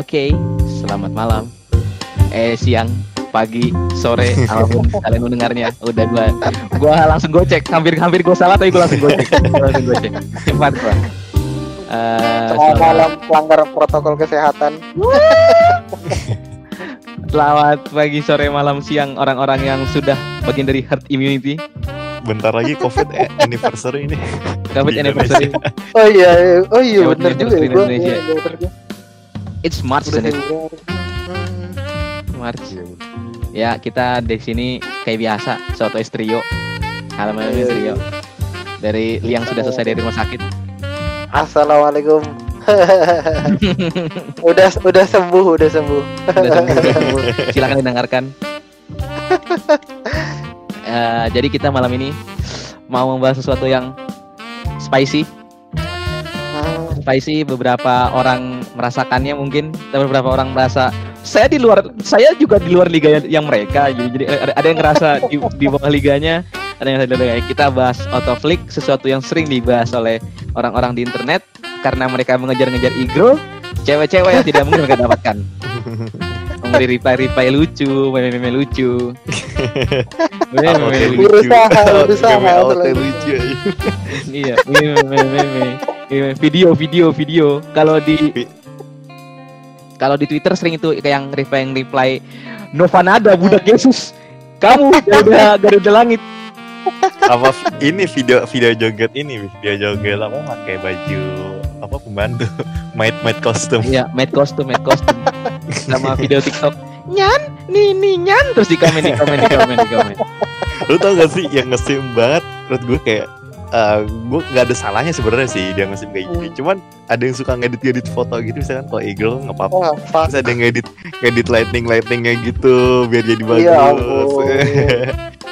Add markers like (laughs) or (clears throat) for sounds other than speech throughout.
Oke, selamat malam. Eh siang, pagi, sore, (laughs) apa pun kalian mendengarnya. Udah gua gua langsung gocek. Hampir-hampir gua salah tapi gua langsung gocek. (laughs) Gua langsung gocek. Cepat gua. Eh, Selamat malam pelanggar protokol kesehatan. Selamat pagi, sore, malam, siang orang-orang yang sudah bagian dari herd immunity. Bentar lagi COVID eh, anniversary ini. COVID anniversary. Oh iya, oh iya Ya, bener, juga ya. Indonesia. Iya, bener juga. It's March, Udah isn't it? March. Ya, kita di sini kayak biasa, soto trio. Halaman Iya, trio. Dari yang sudah selesai dari rumah sakit. Assalamualaikum. (laughs) udah udah sembuh, udah sembuh. Udah sembuh, udah sembuh. Silakan didengarkan. (laughs) Eh, jadi kita malam ini mau membahas sesuatu yang spicy. Hmm, Spicy beberapa orang merasakannya mungkin. Dan beberapa orang merasa saya di luar saya juga di luar liga yang mereka jadi, jadi ada, ada yang ngerasa di, di bawah liganya ada yang ngerasa di luar liganya. kita bahas autoflick sesuatu yang sering dibahas oleh orang-orang di internet karena mereka mengejar-ngejar ego cewek-cewek yang tidak mungkin mereka dapatkan. (laughs) Memberi reply-reply lucu meme-meme lucu. (laughs) Meme-meme lucu. Berusaha, berusaha, lucu. iya meme-meme meme video video video. Kalau di kalau di Twitter sering itu kayak yang reply yang reply Novanada budak Yesus. Kamu Garuda Garuda langit. Apa ini video video joget ini video joget apa pakai baju apa pembantu? (laughs) Maid maid costume. Iya made costume made costume. Sama video TikTok. Nyan nih nyan. Terus di komen di komen di komen di komen. Lu tau gak sih yang ngesim banget? Menurut gue kayak eh gue nggak ada salahnya sebenarnya sih dia ngesim kayak gini cuman ada yang suka ngedit ngedit foto gitu misalkan kalau Eagle nggak apa-apa. Fuck. terus ada yang ngedit ngedit lighting lightingnya gitu biar jadi bagus. Ya.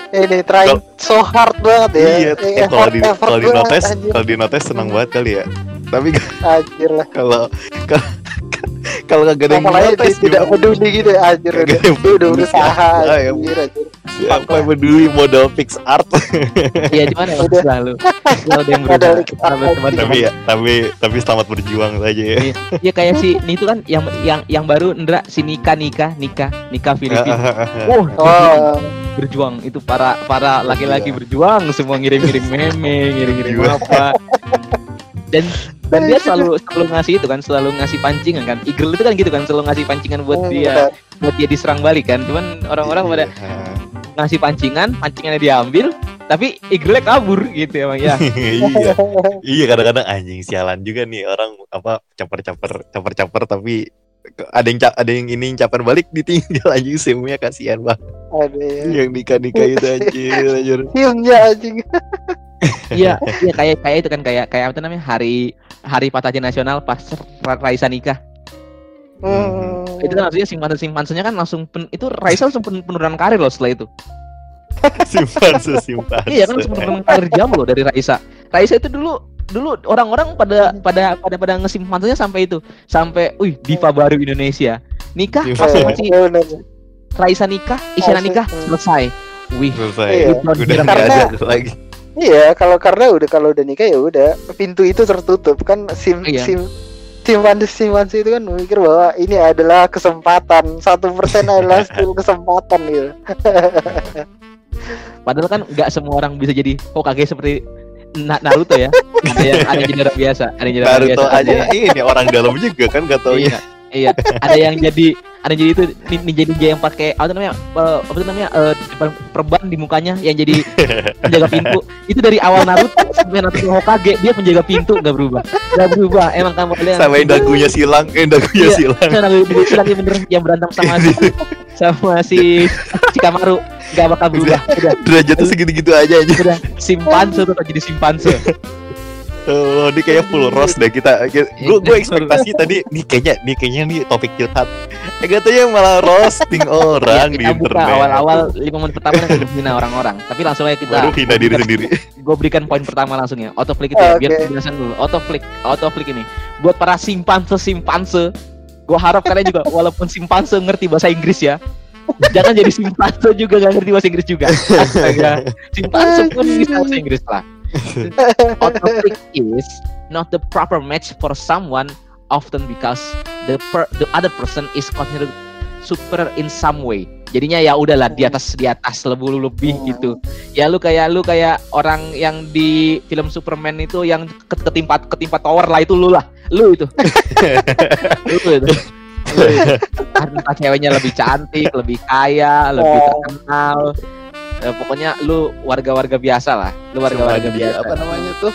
Ini (laughs) trying so hard banget ya. iya Eh, kalau di kalau di notes kalau di notes senang banget kali ya. Tapi (laughs) kalau kalau- kalau kagak ada yang notice tidak peduli gitu ya, anjir udah. ada yang Dia udah peduli berusaha. siapa yang- Anjir, anjir. siapa yang peduli modal fix art iya gimana ya Udah. selalu selalu ada yang Ada berusaha lagi. selalu teman-teman tapi ya tapi tapi selamat berjuang saja ya Iya kayak si ini itu kan yang yang yang baru Indra si Nika Nika Nika Nika Filipina. Oh, Oh, berjuang itu para para laki-laki berjuang semua ngirim-ngirim meme, ngirim-ngirim Iya. apa. Dan dan dia selalu selalu ngasih itu kan, selalu ngasih pancingan kan. Eagle itu kan gitu kan, selalu ngasih pancingan buat hmm, dia buat dia diserang balik kan. Cuman orang-orang pada Iya. ngasih pancingan, pancingannya diambil, tapi Eagle kabur gitu emang ya. (laughs) iya iya kadang-kadang anjing sialan juga nih orang apa caper-caper caper-caper tapi ada yang ada yang ini caper balik ditinggal anjing simnya kasihan banget Ada ya. yang nikah nikah itu anjir anjir anjing. (laughs) Iya, iya kayak kayak itu kan kayak kayak apa namanya? Hari Hari Pataji Nasional pas Ra- Raisa nikah. Hmm. Itu kan maksudnya simpanse simpansennya kan langsung pen- itu Raisa langsung pen- penurunan karir loh setelah itu. (laughs) simpan sesimpan Iya kan langsung penurunan karir jam loh dari Raisa. Raisa itu dulu dulu orang-orang pada pada pada pada ngesimpansennya sampai itu sampai, wih diva baru Indonesia nikah masih Iya, masih iya, benar. Raisa nikah, Isyana nikah selesai. Wih, selesai Iya. udah nggak ada lagi Iya, kalau karena udah kalau udah nikah ya udah pintu itu tertutup kan sim Iya. sim simpan simpanse itu kan memikir bahwa ini adalah kesempatan satu persen adalah skill kesempatan gitu. (laughs) padahal kan nggak semua orang bisa jadi Hokage seperti Na- Naruto ya. Ada yang ada yang jadi orang biasa, ada yang jadi orang Naruto biasa. ada aja ini orang dalam juga kan gak tau Iya, iya. Ada yang jadi ada yang jadi itu nin- ninja ninja yang pakai apa namanya eh, apa namanya per- perban di mukanya yang jadi (laughs) penjaga pintu. Itu dari awal Naruto sampai Naruto Hokage dia penjaga pintu nggak berubah. Nggak berubah. Emang kamu lihat sama yang dagunya silang eh dagunya Iya. silang Nah, Naruto itu lagi bener yang berantem sama si (laughs) sama si Shikamaru nggak bakal berubah. Udah, derajatnya segitu-gitu aja aja udah simpanse tetap jadi simpanse. (laughs) Oh, ini kayaknya full roast deh kita. Gue gue ekspektasi tadi nih kayaknya nih kayaknya nih topik curhat. Eh katanya malah roasting (laughs) orang Iya, di kita buka internet. awal-awal lima menit pertama yang menghina orang-orang. Tapi langsung aja kita Baru hina diri sendiri. (laughs) gue berikan poin pertama langsung ya autoflick itu ya biar penjelasan dulu autoflick autoflick ini buat para simpanse simpanse gue harap kalian juga (laughs) walaupun simpanse ngerti bahasa Inggris ya jangan jadi simpanse juga gak ngerti bahasa Inggris juga astaga simpanse pun bisa bahasa Inggris lah autoflick is not the proper match for someone often because the per, the other person is considered super in some way. Jadinya ya udahlah di atas di atas lebih lebih Hmm. gitu. Ya lu kayak lu kayak orang yang di film Superman itu yang ke- ketimpa ketimpa tower lah itu lu lah. Lu itu. (laughs) lu itu. Itu. Karena ceweknya lebih cantik, lebih kaya, lebih Oh. terkenal. Eh, pokoknya lu warga-warga biasa lah. Lu warga-warga Cuma biasa. apa namanya tuh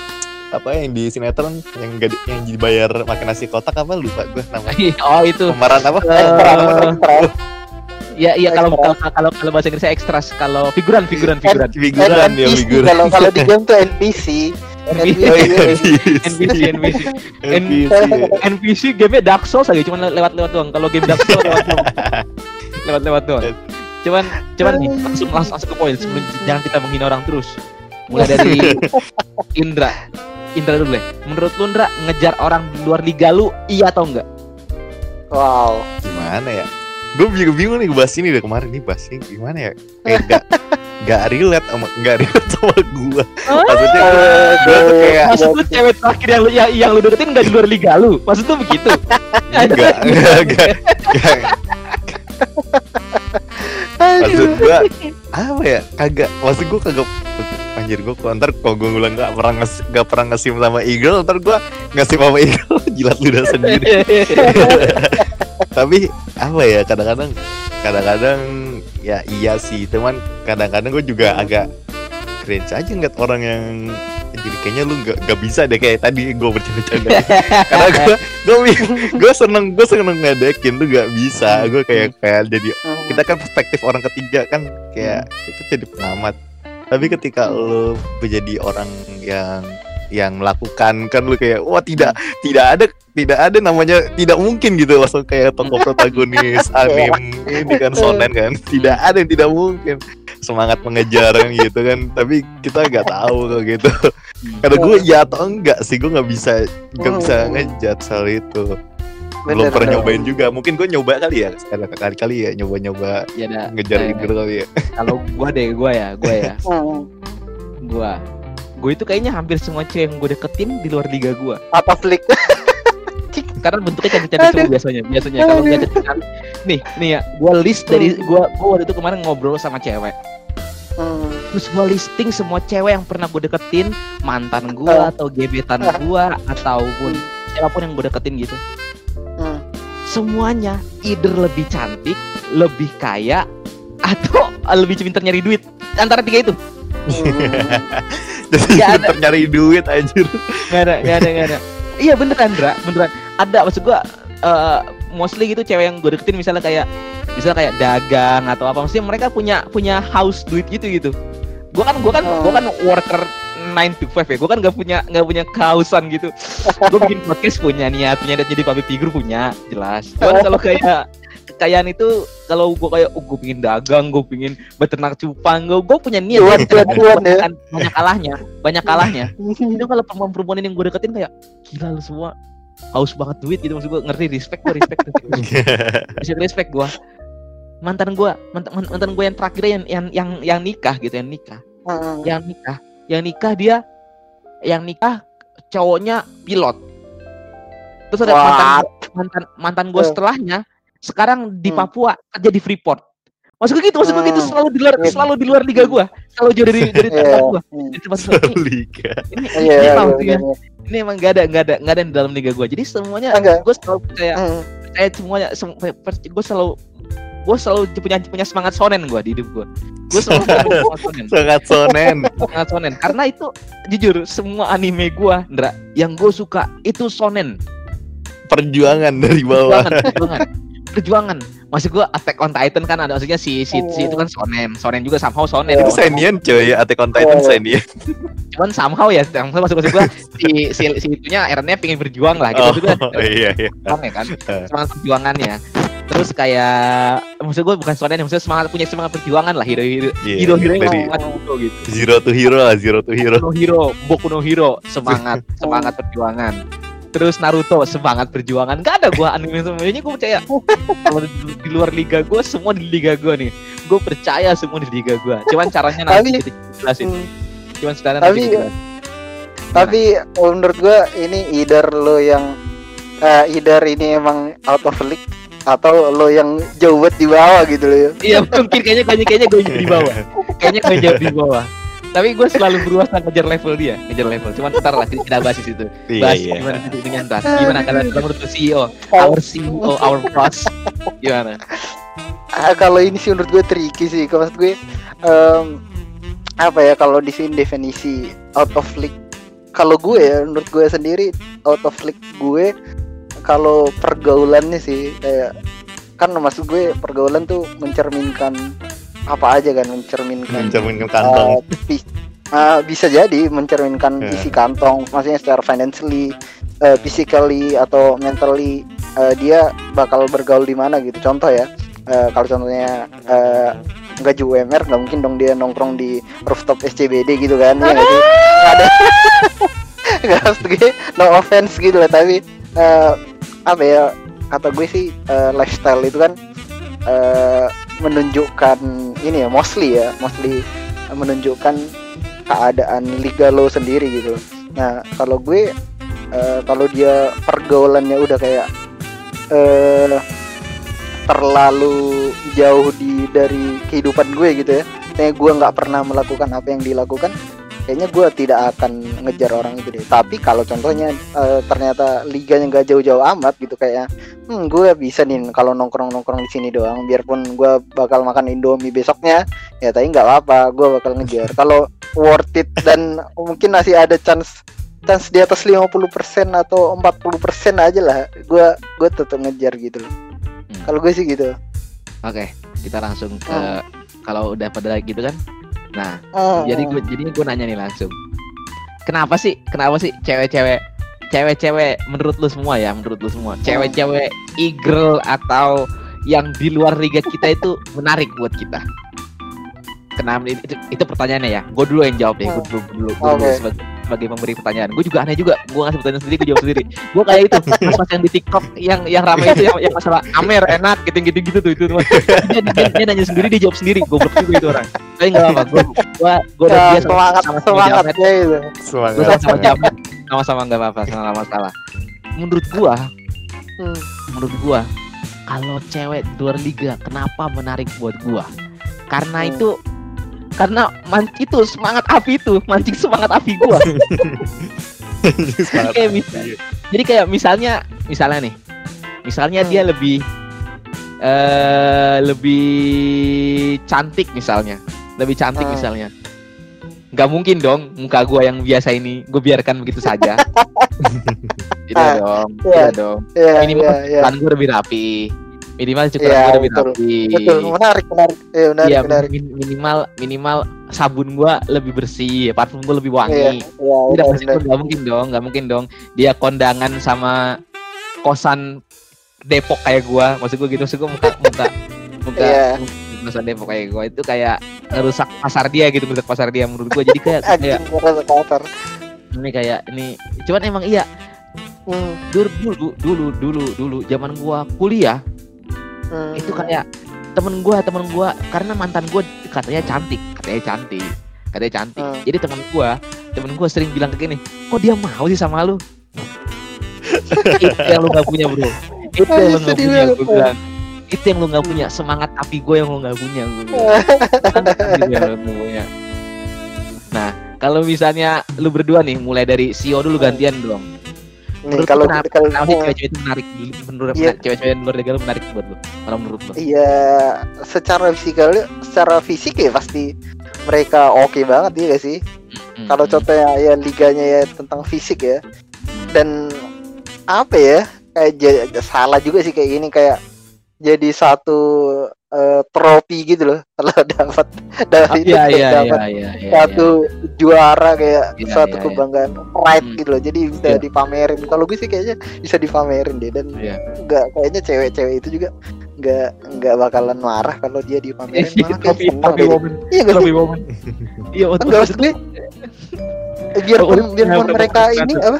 apa yang di sinetron yang gak di- yang dibayar makan nasi kotak apa lupa gue namanya oh itu. pemeran apa Eh, Ekstra, ekstra. Ya, iya kalau kalau kalau kalau bahasa Inggrisnya ekstras, kalau figuran figuran figuran. figuran ya NPC, figuran Kalau kalau di game tuh NPC. NPC, Oh, iya, NPC, NPC. NPC NPC game Dark Souls aja cuman lewat-lewat doang. Kalau game Dark Souls lewat doang. Lewat-lewat doang. Cuman cuman nih langsung langsung, langsung ke poin sebelum jangan kita menghina orang terus. Mulai dari (laughs) Indra. Indra dulu deh. Menurut lu Indra ngejar orang di luar liga lu iya atau enggak? Wow. gimana ya gue bingung, bingung nih bahas ini udah kemarin nih bahas ini gimana ya kayak gak gak relate sama gak relate sama gue maksudnya gue gue tuh kayak Maksud lu cewek terakhir yang lu yang, yang lu deketin enggak di luar liga lu? Maksud lu begitu? enggak enggak enggak enggak. (laughs) (laughs) maksud gue apa ya? Kagak maksud gue kagak anjir gue kok ntar kalau gue ngulang gak pernah ngasih gak pernah ngasih sama Eagle ntar gue ngasih sama Eagle (laughs) jilat ludah sendiri. (laughs) Tapi apa ya kadang-kadang kadang-kadang ya iya sih teman kadang-kadang gue juga agak cringe aja ngeliat orang yang jadi kayaknya lu nggak nggak bisa deh kayak tadi gue bercanda-canda. Karena gue gue gue seneng gue seneng ngedekin tuh gak bisa. Gue kayak kayak jadi kita kan perspektif orang ketiga kan kayak itu jadi pengamat. Tapi ketika lu menjadi orang yang yang melakukan kan lu kayak wah tidak tidak ada tidak ada namanya tidak mungkin gitu. Langsung kayak tokoh protagonis (laughs) anime ini kan sonen kan. Tidak ada yang tidak mungkin semangat mengejar kan gitu kan tapi kita nggak tahu kok gitu karena gue ya atau enggak sih gue nggak bisa nggak bisa ngejat soal itu belum Bener, pernah bener. nyobain juga mungkin gue nyoba kali ya sekali kali kali ya nyoba nyoba ya dah. ngejar Eh, Igor kali ya (laughs) Kalau gua deh, gua ya, gua ya, Hmm. (laughs) gua. Gue itu kayaknya hampir semua cewek yang gue deketin di luar liga gua. Apa flick? (laughs) Karena bentuknya cantik-cantik biasanya. Biasanya kalau nggak cantik nih, nih ya, gua list dari gua gua waktu itu kemarin ngobrol sama cewek. Hmm. Terus gua listing semua cewek yang pernah gue deketin, mantan gua atau gebetan gua ataupun siapa pun yang gue deketin gitu. Hmm. Semuanya either lebih cantik, lebih kaya, atau (laughs) lebih pintar nyari duit. Antara tiga itu. (laughs) jadi pinter nyari duit anjir Gak ada, gak ada, gak ada. Iya beneran, Dra, beneran. Ada maksud gua eh, mostly gitu cewek yang gue deketin misalnya kayak misalnya kayak dagang atau apa maksudnya mereka punya punya house duit gitu gitu. Gua kan gua kan gua kan worker 9 to 5 ya. Gua kan gak punya nggak punya kehausan gitu. Gua bikin (laughs) podcast punya niat, punya niat jadi public figure punya, jelas. Cuman kalau kayak kekayaan itu kalau gua kayak oh, gue pingin dagang, gue pingin beternak cupang, gue gue punya niat cuan ya. Kan banyak kalahnya, banyak kalahnya itu kalau perempuan-perempuan ini yang gue deketin kayak gila lu semua haus banget duit gitu maksud gue ngerti respect gue respect (laughs) respect, respect gue mantan gue mantan, mantan gue yang terakhir yang yang yang yang nikah gitu yang nikah Hmm. yang nikah yang nikah dia yang nikah cowoknya pilot terus ada mantan Wah. mantan mantan gue Eh. setelahnya sekarang di Hmm. Papua kerja di Freeport maksud gue gitu maksud gue gitu Hmm. selalu di luar Iya. selalu di luar liga gue selalu jauh dari dari Iya. tempat gue Hmm. gua. Ini- Liga ini, Iya, ini emang iya, maksudnya iya. ini emang gak ada gak ada gak ada di dalam liga gue jadi semuanya gue selalu percaya Hmm. percaya semuanya sem- per- gue selalu gue selalu punya punya semangat sonen gue di hidup gue gue selalu punya (laughs) semangat sonen sangat sonen semangat sonen karena itu jujur semua anime gue Ndra yang gue suka itu sonen perjuangan dari bawah perjuangan perjuangan (laughs) perjuangan. Maksud gue Attack on Titan kan ada maksudnya si si, si itu kan sonen sonen juga somehow sonen itu Senian coy Attack on Titan Oh. Senian cuman somehow ya somehow maksud, maksud gue si, si si itunya Eren-nya pengen berjuang lah gitu. Oh gua, (laughs) iya iya. Kan? Eh. semangat perjuangannya. Terus kayak maksud gue bukan sonen maksudnya semangat punya semangat perjuangan lah. Hero hero Iya, hero hero yang dari semangat hero gitu. Zero to Hero lah Zero to Hero. No hero Boku no hero semangat (laughs) semangat perjuangan terus Naruto semangat perjuangan gak ada gua anime semuanya gue percaya kalau di, luar liga gue semua di liga gue nih gue percaya semua di liga gue cuman caranya nanti Tapi- kita jelasin Hmm. cuman sekarang Tapi- nanti kita. Tapi kalau menurut gua ini either lo yang eh, either ini emang out of league atau lo yang jauh banget di bawah gitu loh ya. Iya mungkin kayaknya kayaknya kayaknya gue di bawah. (laughs) Kayaknya gue jauh di bawah. Tapi gue selalu berusaha ngejar level dia, ngejar level. Cuman ntar lah kita bahas di situ. Iya Bahas iya. gimana sih dengan tas. Gimana kalian menurut CEO, our CEO, our boss. Gimana? Ah, kalau ini sih menurut gue tricky sih. Kalau maksud gue em, apa ya kalau di sini definisi out of league. Kalau gue ya menurut gue sendiri out of league gue kalau pergaulannya sih kayak kan maksud gue pergaulan tuh mencerminkan apa aja kan mencerminkan Mencerminkan kantong. Uh, bi- uh, bisa jadi mencerminkan Ya. isi kantong, maksudnya secara financially, uh, physically atau mentally uh, dia bakal bergaul di mana gitu. Contoh ya, uh, kalau contohnya uh, gaji UMR nggak mungkin dong dia nongkrong di rooftop SCBD gitu kan? Ya sih? Nggak (laughs) ada. (laughs) Nggak maksud gue, no offense gitu lah tapi uh, apa ya kata gue sih uh, lifestyle itu kan uh, menunjukkan ini ya mostly ya mostly menunjukkan keadaan liga lo sendiri gitu. Nah kalau gue eh, kalau dia pergaulannya udah kayak eh terlalu jauh di dari kehidupan gue gitu ya kayak gue nggak pernah melakukan apa yang dilakukan kayaknya gue tidak akan ngejar orang itu deh tapi kalau contohnya eh, ternyata liganya nggak jauh-jauh amat gitu kayak hmm gue bisa nih kalau nongkrong nongkrong di sini doang biarpun gue bakal makan indomie besoknya ya tapi nggak apa-apa gue bakal ngejar kalau worth it dan mungkin masih ada chance chance di atas 50% atau 40% aja lah gue gue tetap ngejar gitu loh Hmm. kalau gue sih gitu Oke, kita langsung ke Hmm. kalau udah pada gitu kan. Nah, Hmm, jadi gue jadi gue nanya nih langsung. Kenapa sih? Kenapa sih cewek-cewek cewek-cewek menurut lu semua ya, menurut lu semua, cewek-cewek e-girl atau yang di luar liga kita itu menarik buat kita? Kenapa itu, itu pertanyaannya ya? Gue dulu yang jawab ya, gue dulu dulu, gua dulu Oke. sebagai, sebagai pemberi pertanyaan. Gue juga aneh juga, gue ngasih pertanyaan sendiri, gue jawab sendiri. Gue kayak itu, (laughs) pas yang di TikTok yang yang ramai itu yang, yang masalah Amer enak gitu gitu gitu tuh itu tuh. (laughs) Dia, dia, dia nanya sendiri, dia jawab sendiri. Gue juga itu orang. Tapi nggak apa, gue gue gue udah Ya, biasa semangat sama-sama semangat jamet. ya itu Gue sama-sama jamet, sama-sama nggak apa-apa, sama masalah. Menurut gua, Hmm. menurut gua kalau cewek luar liga kenapa menarik buat gua karena Hmm. itu karena man itu semangat api itu mancing semangat api gua (laughs) Semangat. kayak misal, jadi kayak misalnya misalnya nih misalnya Hmm. dia lebih eh lebih cantik misalnya lebih cantik Hmm. misalnya nggak mungkin dong muka gua yang biasa ini gue biarkan begitu saja (laughs) tidak Ah, dong iya. tidak dong ya minimal ya ya cukuran gue lebih rapi minimal cukuran Iya, gue lebih betul. rapi betul menarik menarik. Ya menarik Iya menarik. min- minimal minimal sabun gua lebih bersih parfum gua lebih wangi. Iya tidak benar, pasti nggak mungkin dong nggak mungkin dong. Dia kondangan sama kosan Depok kayak gua. Maksud gua gitu maksud gua muka muka muka Iya. kosan Depok kayak gua. Itu kayak ngerusak pasar dia gitu ngerusak pasar dia menurut gua. Jadi kayak (laughs) kayak ini kayak ini cuman emang iya. Hmm, dulu dulu dulu dulu dulu zaman gua kuliah hmm. itu kayak temen gua temen gua karena mantan gua katanya cantik katanya cantik katanya cantik. Hmm. jadi temen gua temen gua sering bilang ke gini kok dia mau sih sama lu? (laughs) Itu yang lu nggak punya bro. Itu yang lu Sedih punya banget. gua bilang. Itu yang lu nggak punya semangat api gue yang lu nggak punya nggak punya. Nah kalau misalnya lu berdua nih mulai dari CEO dulu gantian dong nih menurut kalau kenapa, kalau kenapa sih cewek-cewek itu menarik menurut Iya. cewek-cewek yang luar negara menarik buat lu kalau menurut lu Iya, secara fisikal, secara fisik ya pasti mereka oke banget ya gak sih? Hmm, Kalau contohnya ya liganya ya tentang fisik ya. Dan apa ya? Kayak salah juga sih kayak gini kayak jadi satu eh, trofi gitu loh (laughs) kalau dapat dapat Ah, itu iya dapat iya iya iya satu juara kayak Iya, suatu iya, iya. kebanggaan pride Hmm. gitu loh. Jadi bisa Iya. dipamerin. Kalau gue sih kayaknya bisa dipamerin deh dan Iya. nggak kayaknya cewek-cewek itu juga nggak nggak bakalan marah kalau dia dipamerin Iya, malah seneng trofi gitu. iya nggak sih iya enggak maksud gue biarpun udah, mereka ini apa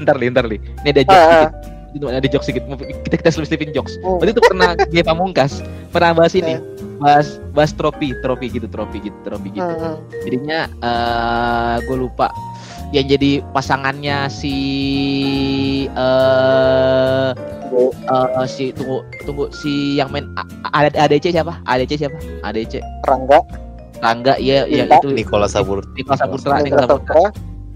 ntar li ntar li ini ada jokes Ah, sedikit itu ada jokes sedikit kita kita selip selipin jokes Oh. waktu itu pernah (laughs) dia pamungkas pernah bahas ini Eh. bahas bahas trofi trofi gitu trofi gitu trofi gitu Hmm, hmm. jadinya eh gue lupa yang jadi pasangannya si eh Bu, eh, si tunggu tunggu si yang main A- A- ADC siapa? ADC siapa? ADC Rangga Rangga iya ya Cinta. itu Nikola Sabur Nikola Saputra Rangga Nikola Saputra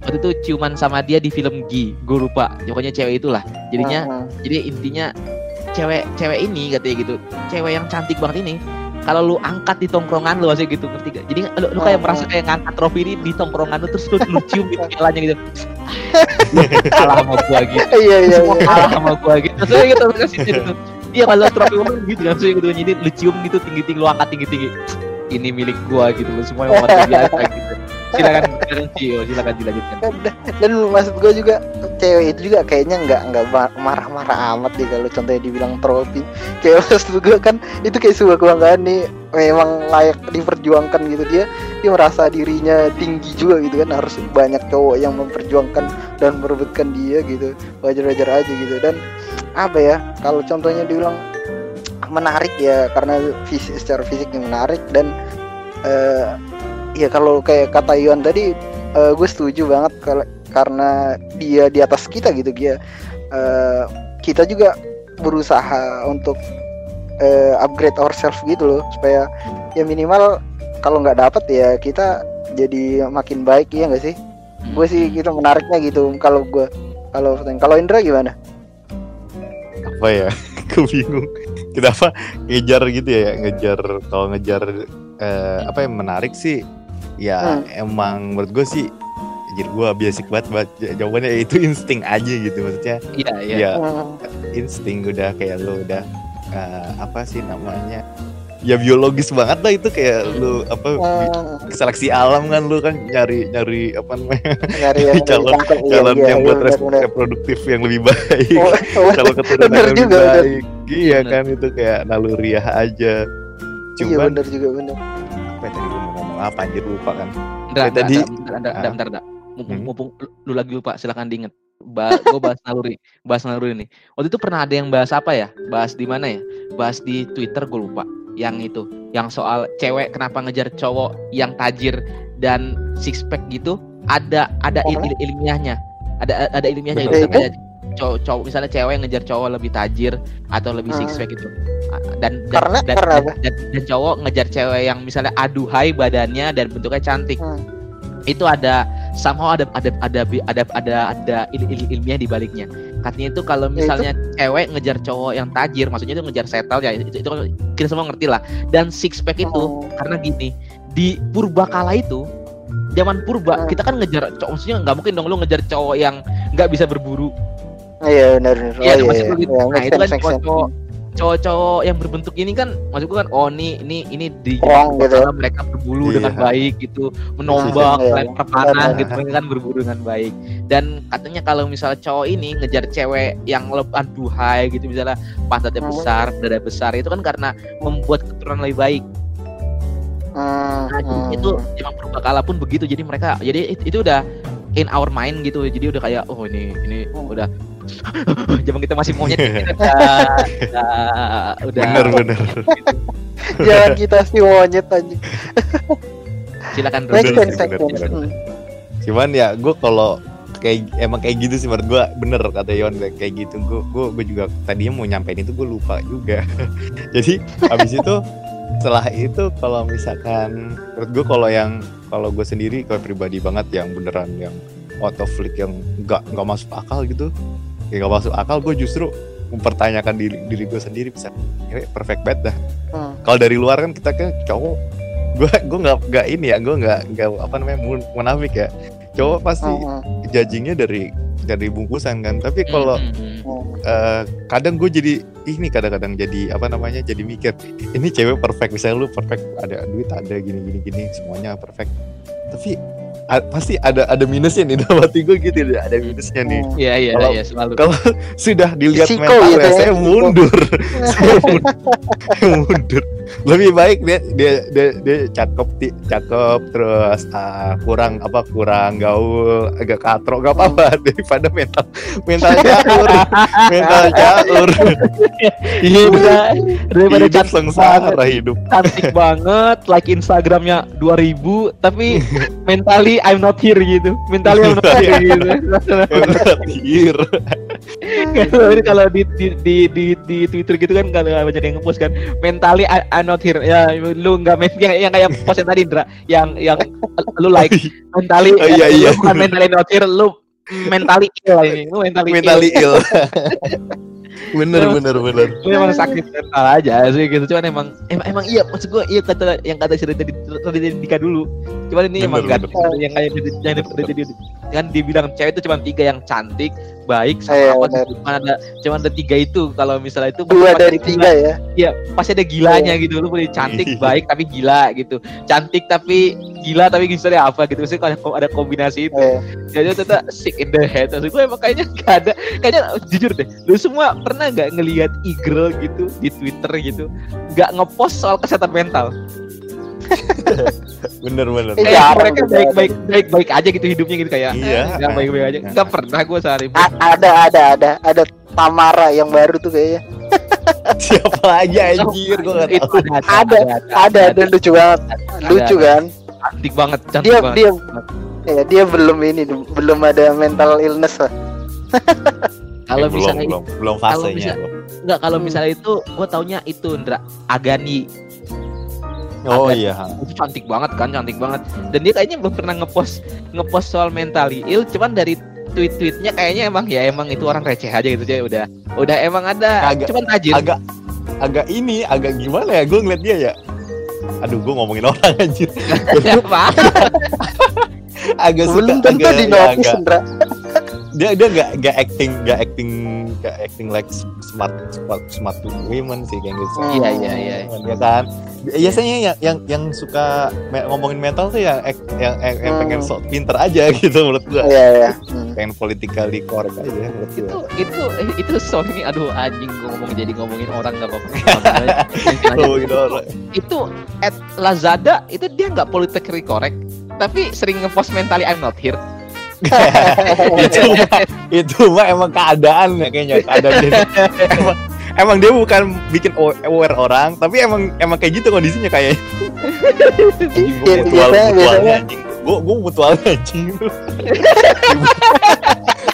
waktu itu ciuman sama dia di film Gi gue lupa pokoknya cewek itulah jadinya Hmm, jadi intinya cewek cewek ini katanya gitu cewek yang cantik banget ini kalau lu angkat di tongkrongan lu aja gitu ngerti gak? Jadi lu, lu kayak Hmm. merasa kayak ngangkat trofi ini di tongkrongan lu terus lu, lu cium di (laughs) pialanya gitu. (laughs) kalah sama gua gitu. iya iya Semua iya kalah sama gua gitu. Maksudnya gitu kasih gitu. Iya kalau trofi umum gitu maksudnya gitu. Jadi lu cium gitu tinggi-tinggi lu angkat tinggi-tinggi. Ini milik gua gitu lu semua yang luar biasa gitu. Silakan silakan Cio, dilanjutkan. dan maksud gue juga cewek itu juga kayaknya nggak nggak ma- marah-marah amat deh kalau contohnya dibilang trofi kayak maksud gue kan itu kayak sebuah kebanggaan nih memang layak diperjuangkan gitu. Dia dia merasa dirinya tinggi juga gitu kan harus banyak cowok yang memperjuangkan dan merebutkan dia gitu. Wajar-wajar aja gitu. Dan apa ya kalau contohnya dibilang menarik ya karena fisik secara fisiknya menarik dan eh ya kalau kayak kata Iwan tadi eh, gue setuju banget kalau karena dia di atas kita gitu dia eh, kita juga berusaha untuk eh, upgrade ourselves gitu loh supaya ya minimal kalau nggak dapet ya kita jadi makin baik ya nggak sih? Gue sih gitu menariknya gitu kalau gue. Kalau kalau Indra gimana? Apa ya? (laughs) Aku bingung. Kenapa ngejar gitu ya ngejar kalau ngejar eh, apa yang menarik sih ya emang menurut gue sih jadi gue basic banget buat jawabannya ya itu insting aja gitu maksudnya. Iya, iya. ya Hmm, insting udah kayak lu udah eh, apa sih namanya ya biologis banget lah itu kayak lu apa hmm, seleksi alam kan lu kan nyari nyari apa namanya nyari yang (laughs) Calon- iya, calon iya, yang iya, buat res- benar. reproduktif yang lebih baik. Oh, oh, kalau keturunan Bener yang lebih juga, bener. baik. Iya kan itu kayak naluriah aja. Iya cuman bener juga bener apa anjir lupa kan Bentar, Kayak tadi- bentar, bentar, bentar, Ah. bentar, bentar. Mumpung, Hmm. mumpung lu, lagi lupa, silakan diinget. Ba gue bahas naluri, bahas naluri nih. Waktu itu pernah ada yang bahas apa ya? Bahas di mana ya? Bahas di Twitter gue lupa. Yang itu, yang soal cewek kenapa ngejar cowok yang tajir dan six pack gitu. Ada ada il- il- ilmiahnya. Ada ada ilmiahnya Betul. gitu kayak cowok, cowok misalnya cewek yang ngejar cowok lebih tajir atau lebih six Hmm. pack gitu. Dan dan, Karena- dan, karena dan, dan, dan cowok ngejar cewek yang misalnya aduhai badannya dan bentuknya cantik Hmm. itu ada somehow ada ada ada ada ada ada il, il- ilmiah di baliknya. Katanya itu kalau itu- misalnya cewek ngejar cowok yang tajir, maksudnya itu ngejar setel ya itu, itu kita semua ngerti lah. Dan six pack itu Oh. karena gini di purba kala itu zaman purba Hmm. kita kan ngejar cowok maksudnya nggak mungkin dong lu ngejar cowok yang nggak bisa berburu iya benar benar Iya, oh, maksud iya, gue gitu. iya. Nah, itu kan cowok cowok-cowok yang berbentuk ini kan maksud gue kan oh ini ini ini di zaman gitu. mereka berburu Iya. dengan baik gitu menombak Iya, iya. lempar panah gitu mereka kan berburu dengan baik dan katanya kalau misalnya cowok ini ngejar cewek yang lebih aduhai gitu misalnya pantatnya Hmm. besar dada besar itu kan karena membuat keturunan lebih baik Hmm, Nah, hmm. itu emang purbakala pun begitu. Jadi mereka jadi it- itu udah in our mind gitu. Jadi udah kayak oh ini ini udah (laughs) zaman kita masih monyet kita udah udah, udah bener bener (laughs) jangan kita sih monyet aja silakan Bro. Bener bener, bener. Hmm. cuman ya gue kalau kayak emang kayak gitu sih menurut gue bener kata Yon kayak, gitu gue gue gue juga tadinya mau nyampein itu gue lupa juga (laughs) jadi habis itu setelah itu kalau misalkan menurut gue kalau yang kalau gue sendiri kalau pribadi banget yang beneran yang auto flick yang nggak nggak masuk akal gitu ya nggak masuk akal gue justru mempertanyakan diri diri gue sendiri bisa. "Cewek perfect banget dah. Hmm. kalau dari luar kan kita kan cowok gue gue nggak nggak ini ya gue nggak nggak apa namanya mun- munafik ya. Cowok pasti Hmm, judgingnya dari dari bungkusan kan. Tapi kalau Hmm, hmm, hmm. hmm. eh, kadang gue jadi ini kadang-kadang jadi apa namanya jadi mikir ini cewek perfect. Misalnya lu perfect ada duit ada gini gini gini semuanya perfect. Tapi a- pasti ada ada minusnya nih (laughs) dalam hati gue gitu deh, ada minusnya nih Hmm. Iya iya Kalau- iya selalu. kalau (laughs) sudah dilihat Risiko mentalnya gitu ya, saya risiko. mundur (laughs) saya mundur, saya mundur lebih baik dia dia dia, dia cakep ti- cakep terus ah, kurang apa kurang gaul agak katro gak apa-apa. (laughs) Daripada mental mental caur (laughs) mental caur (laughs) Iya daripada hidup sengsara hidup. Cantik banget, like Instagramnya 2000 tapi mentally I'm not here gitu. Mentally I'm not here gitu. Mental kalau di, di di di Twitter gitu kan kalau banyak yang ngepost kan. Mentally I'm not here ya lu nggak men yang, yang kayak post yang tadi Indra yang yang lu like mentally Oh, iya, iya. lu bukan mentally not here lu mentally ill ini lu mentally, mentally ill. ill bener bener bener lu emang sakit mental aja sih gitu cuman emang emang, emang iya maksud gua iya kata yang kata si tadi tadi Dika dulu cuman ini emang Bener, kan yang kayak yang jadi kan dibilang cewek itu cuma tiga yang cantik baik sama apa bener. cuma ada cuma ada tiga itu. Kalau misalnya itu dua dari ada tiga gila. ya? Iya pasti ada gilanya gitu. Lu boleh cantik (laughs) baik tapi gila gitu. Cantik tapi gila tapi misalnya apa gitu. Sih kalau ada kombinasi itu. Eh, jadi tetap sick in the head. Maksud gue emang kayaknya gak ada kayaknya jujur deh lu semua pernah nggak ngelihat e-girl gitu di twitter gitu? Nggak ngepost soal kesehatan mental (laughs) bener bener. Eh, kayak jarang mereka baik baik baik baik aja gitu hidupnya gitu kayak Iya. nggak baik baik aja. Nggak pernah gue sehari pun. A- ada ada ada ada Tamara yang baru tuh kayaknya. (laughs) Siapa lagi anjir? Gua gak itu tahu. Ada, ada dan lucu banget. Lucu kan? Cantik banget cantik dia banget. dia ya dia belum ini belum ada mental illness lah. (laughs) Kalau Eh, belum misalnya belum belum fasenya belum. nggak kalau misalnya itu gue taunya itu Ndra. Agani oh iya. itu cantik banget kan cantik banget. Dan dia kayaknya belum pernah ngepost ngepost soal mentally ill cuman dari tweet-tweetnya kayaknya emang ya emang itu orang receh aja gitu aja udah udah emang ada. Agak- cuman tajir agak agak ini agak gimana ya gue ngeliat dia ya. Aduh gue ngomongin orang anjir. (laughs) Apa? Agak suka belum tentu di ya, agak- Indra dia dia gak gak acting gak acting gak acting like smart smart smart women sih kayak gitu. Iya iya iya ya kan? Biasanya yang yang yang suka me- ngomongin mental tuh yang yang, yang, yang pengen Hmm. sok pinter aja (laughs) gitu menurut gua. Iya iya. Hmm. pengen politically correct aja menurut itu gua. Itu eh, itu sorry aduh anjing gue ngomong jadi ngomongin orang nggak apa-apa. (laughs) Orang. itu at Lazada itu dia nggak politically correct tapi sering ngepost mentally I'm not here itu itu mah emang keadaan ya kayaknya keadaan dia. emang, emang dia bukan bikin aware orang tapi emang emang kayak gitu kondisinya kayak. Iya, gue mutual mutualnya anjing. Gue gue mutualnya anjing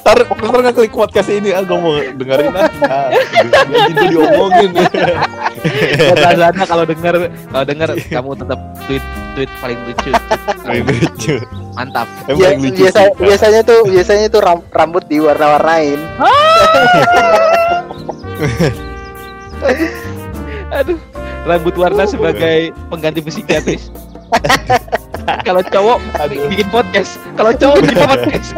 ntar ntar nggak klik podcast ini. Ah gue mau dengerin ah ah, anjing gue diomongin. Lazada kalau dengar kalau dengar kamu tetap tweet tweet paling lucu. Paling lucu. Mantap. Emang paling lucu biasa, sih. biasanya tuh biasanya tuh ram- rambut diwarna-warnain. (laughs) Aduh. Rambut warna sebagai pengganti psikiatris (laughs) kalau cowok bikin podcast. Kalau cowok bikin (laughs) podcast.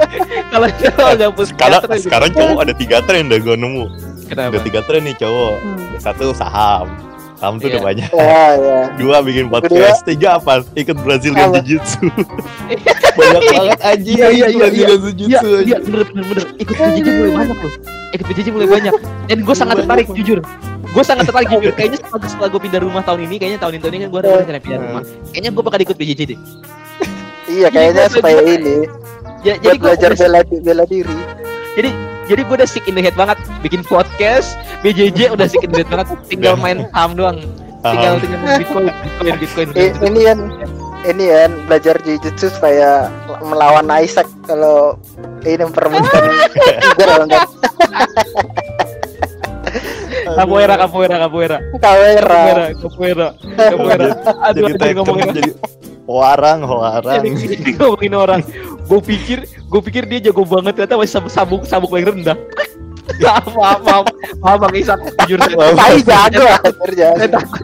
Kalau cowok nggak sekarang sekarang cowok ada tiga tren dah gue nemu. Kenapa? Ada tiga tren nih cowok. Satu saham. Saham tuh udah Iya. banyak. Ya ya dua bikin podcast. Tiga apa? Ikut Brazilian Apa? Jiu Jitsu (laughs) banyak banget anjing. Iya, iya, iya, Brazilian Jiu Iya, Jitsu iya, bener, bener, bener. Ikut PJJ mulai banyak loh. Ikut PJJ mulai banyak. Dan gue sangat tertarik, jujur. Gue sangat tertarik, (laughs) jujur. Kayaknya setelah, setelah gue pindah rumah tahun ini, kayaknya tahun ini kan gue rencana pindah rumah. Kayaknya gue bakal ikut PJJ deh. iya kayaknya supaya gua- ini Ya, jadi gue belajar bela bela diri jadi gue udah sick in the head banget. Bikin podcast, PJJ udah sick in the head banget. Tinggal main saham doang. Tinggal tinggal main Bitcoin, Bitcoin, Bitcoin. I- ini kan ini kan belajar jujutsu supaya melawan Isaac kalau ini memperebutkan (laughs) tiger kan (laughs) Capoeira, capoeira, capoeira. Kawera Capoeira, capoeira, capoeira. Aduh, jadi tekem ngomongin. jadi warang warang. Jadi, ngomongin orang. Gue pikir gue pikir dia jago banget ternyata masih sabuk sabuk paling rendah. (laughs) Maaf maaf maaf. Maaf bang Isak. Jujur saya, Maaf, Tapi jago saya takut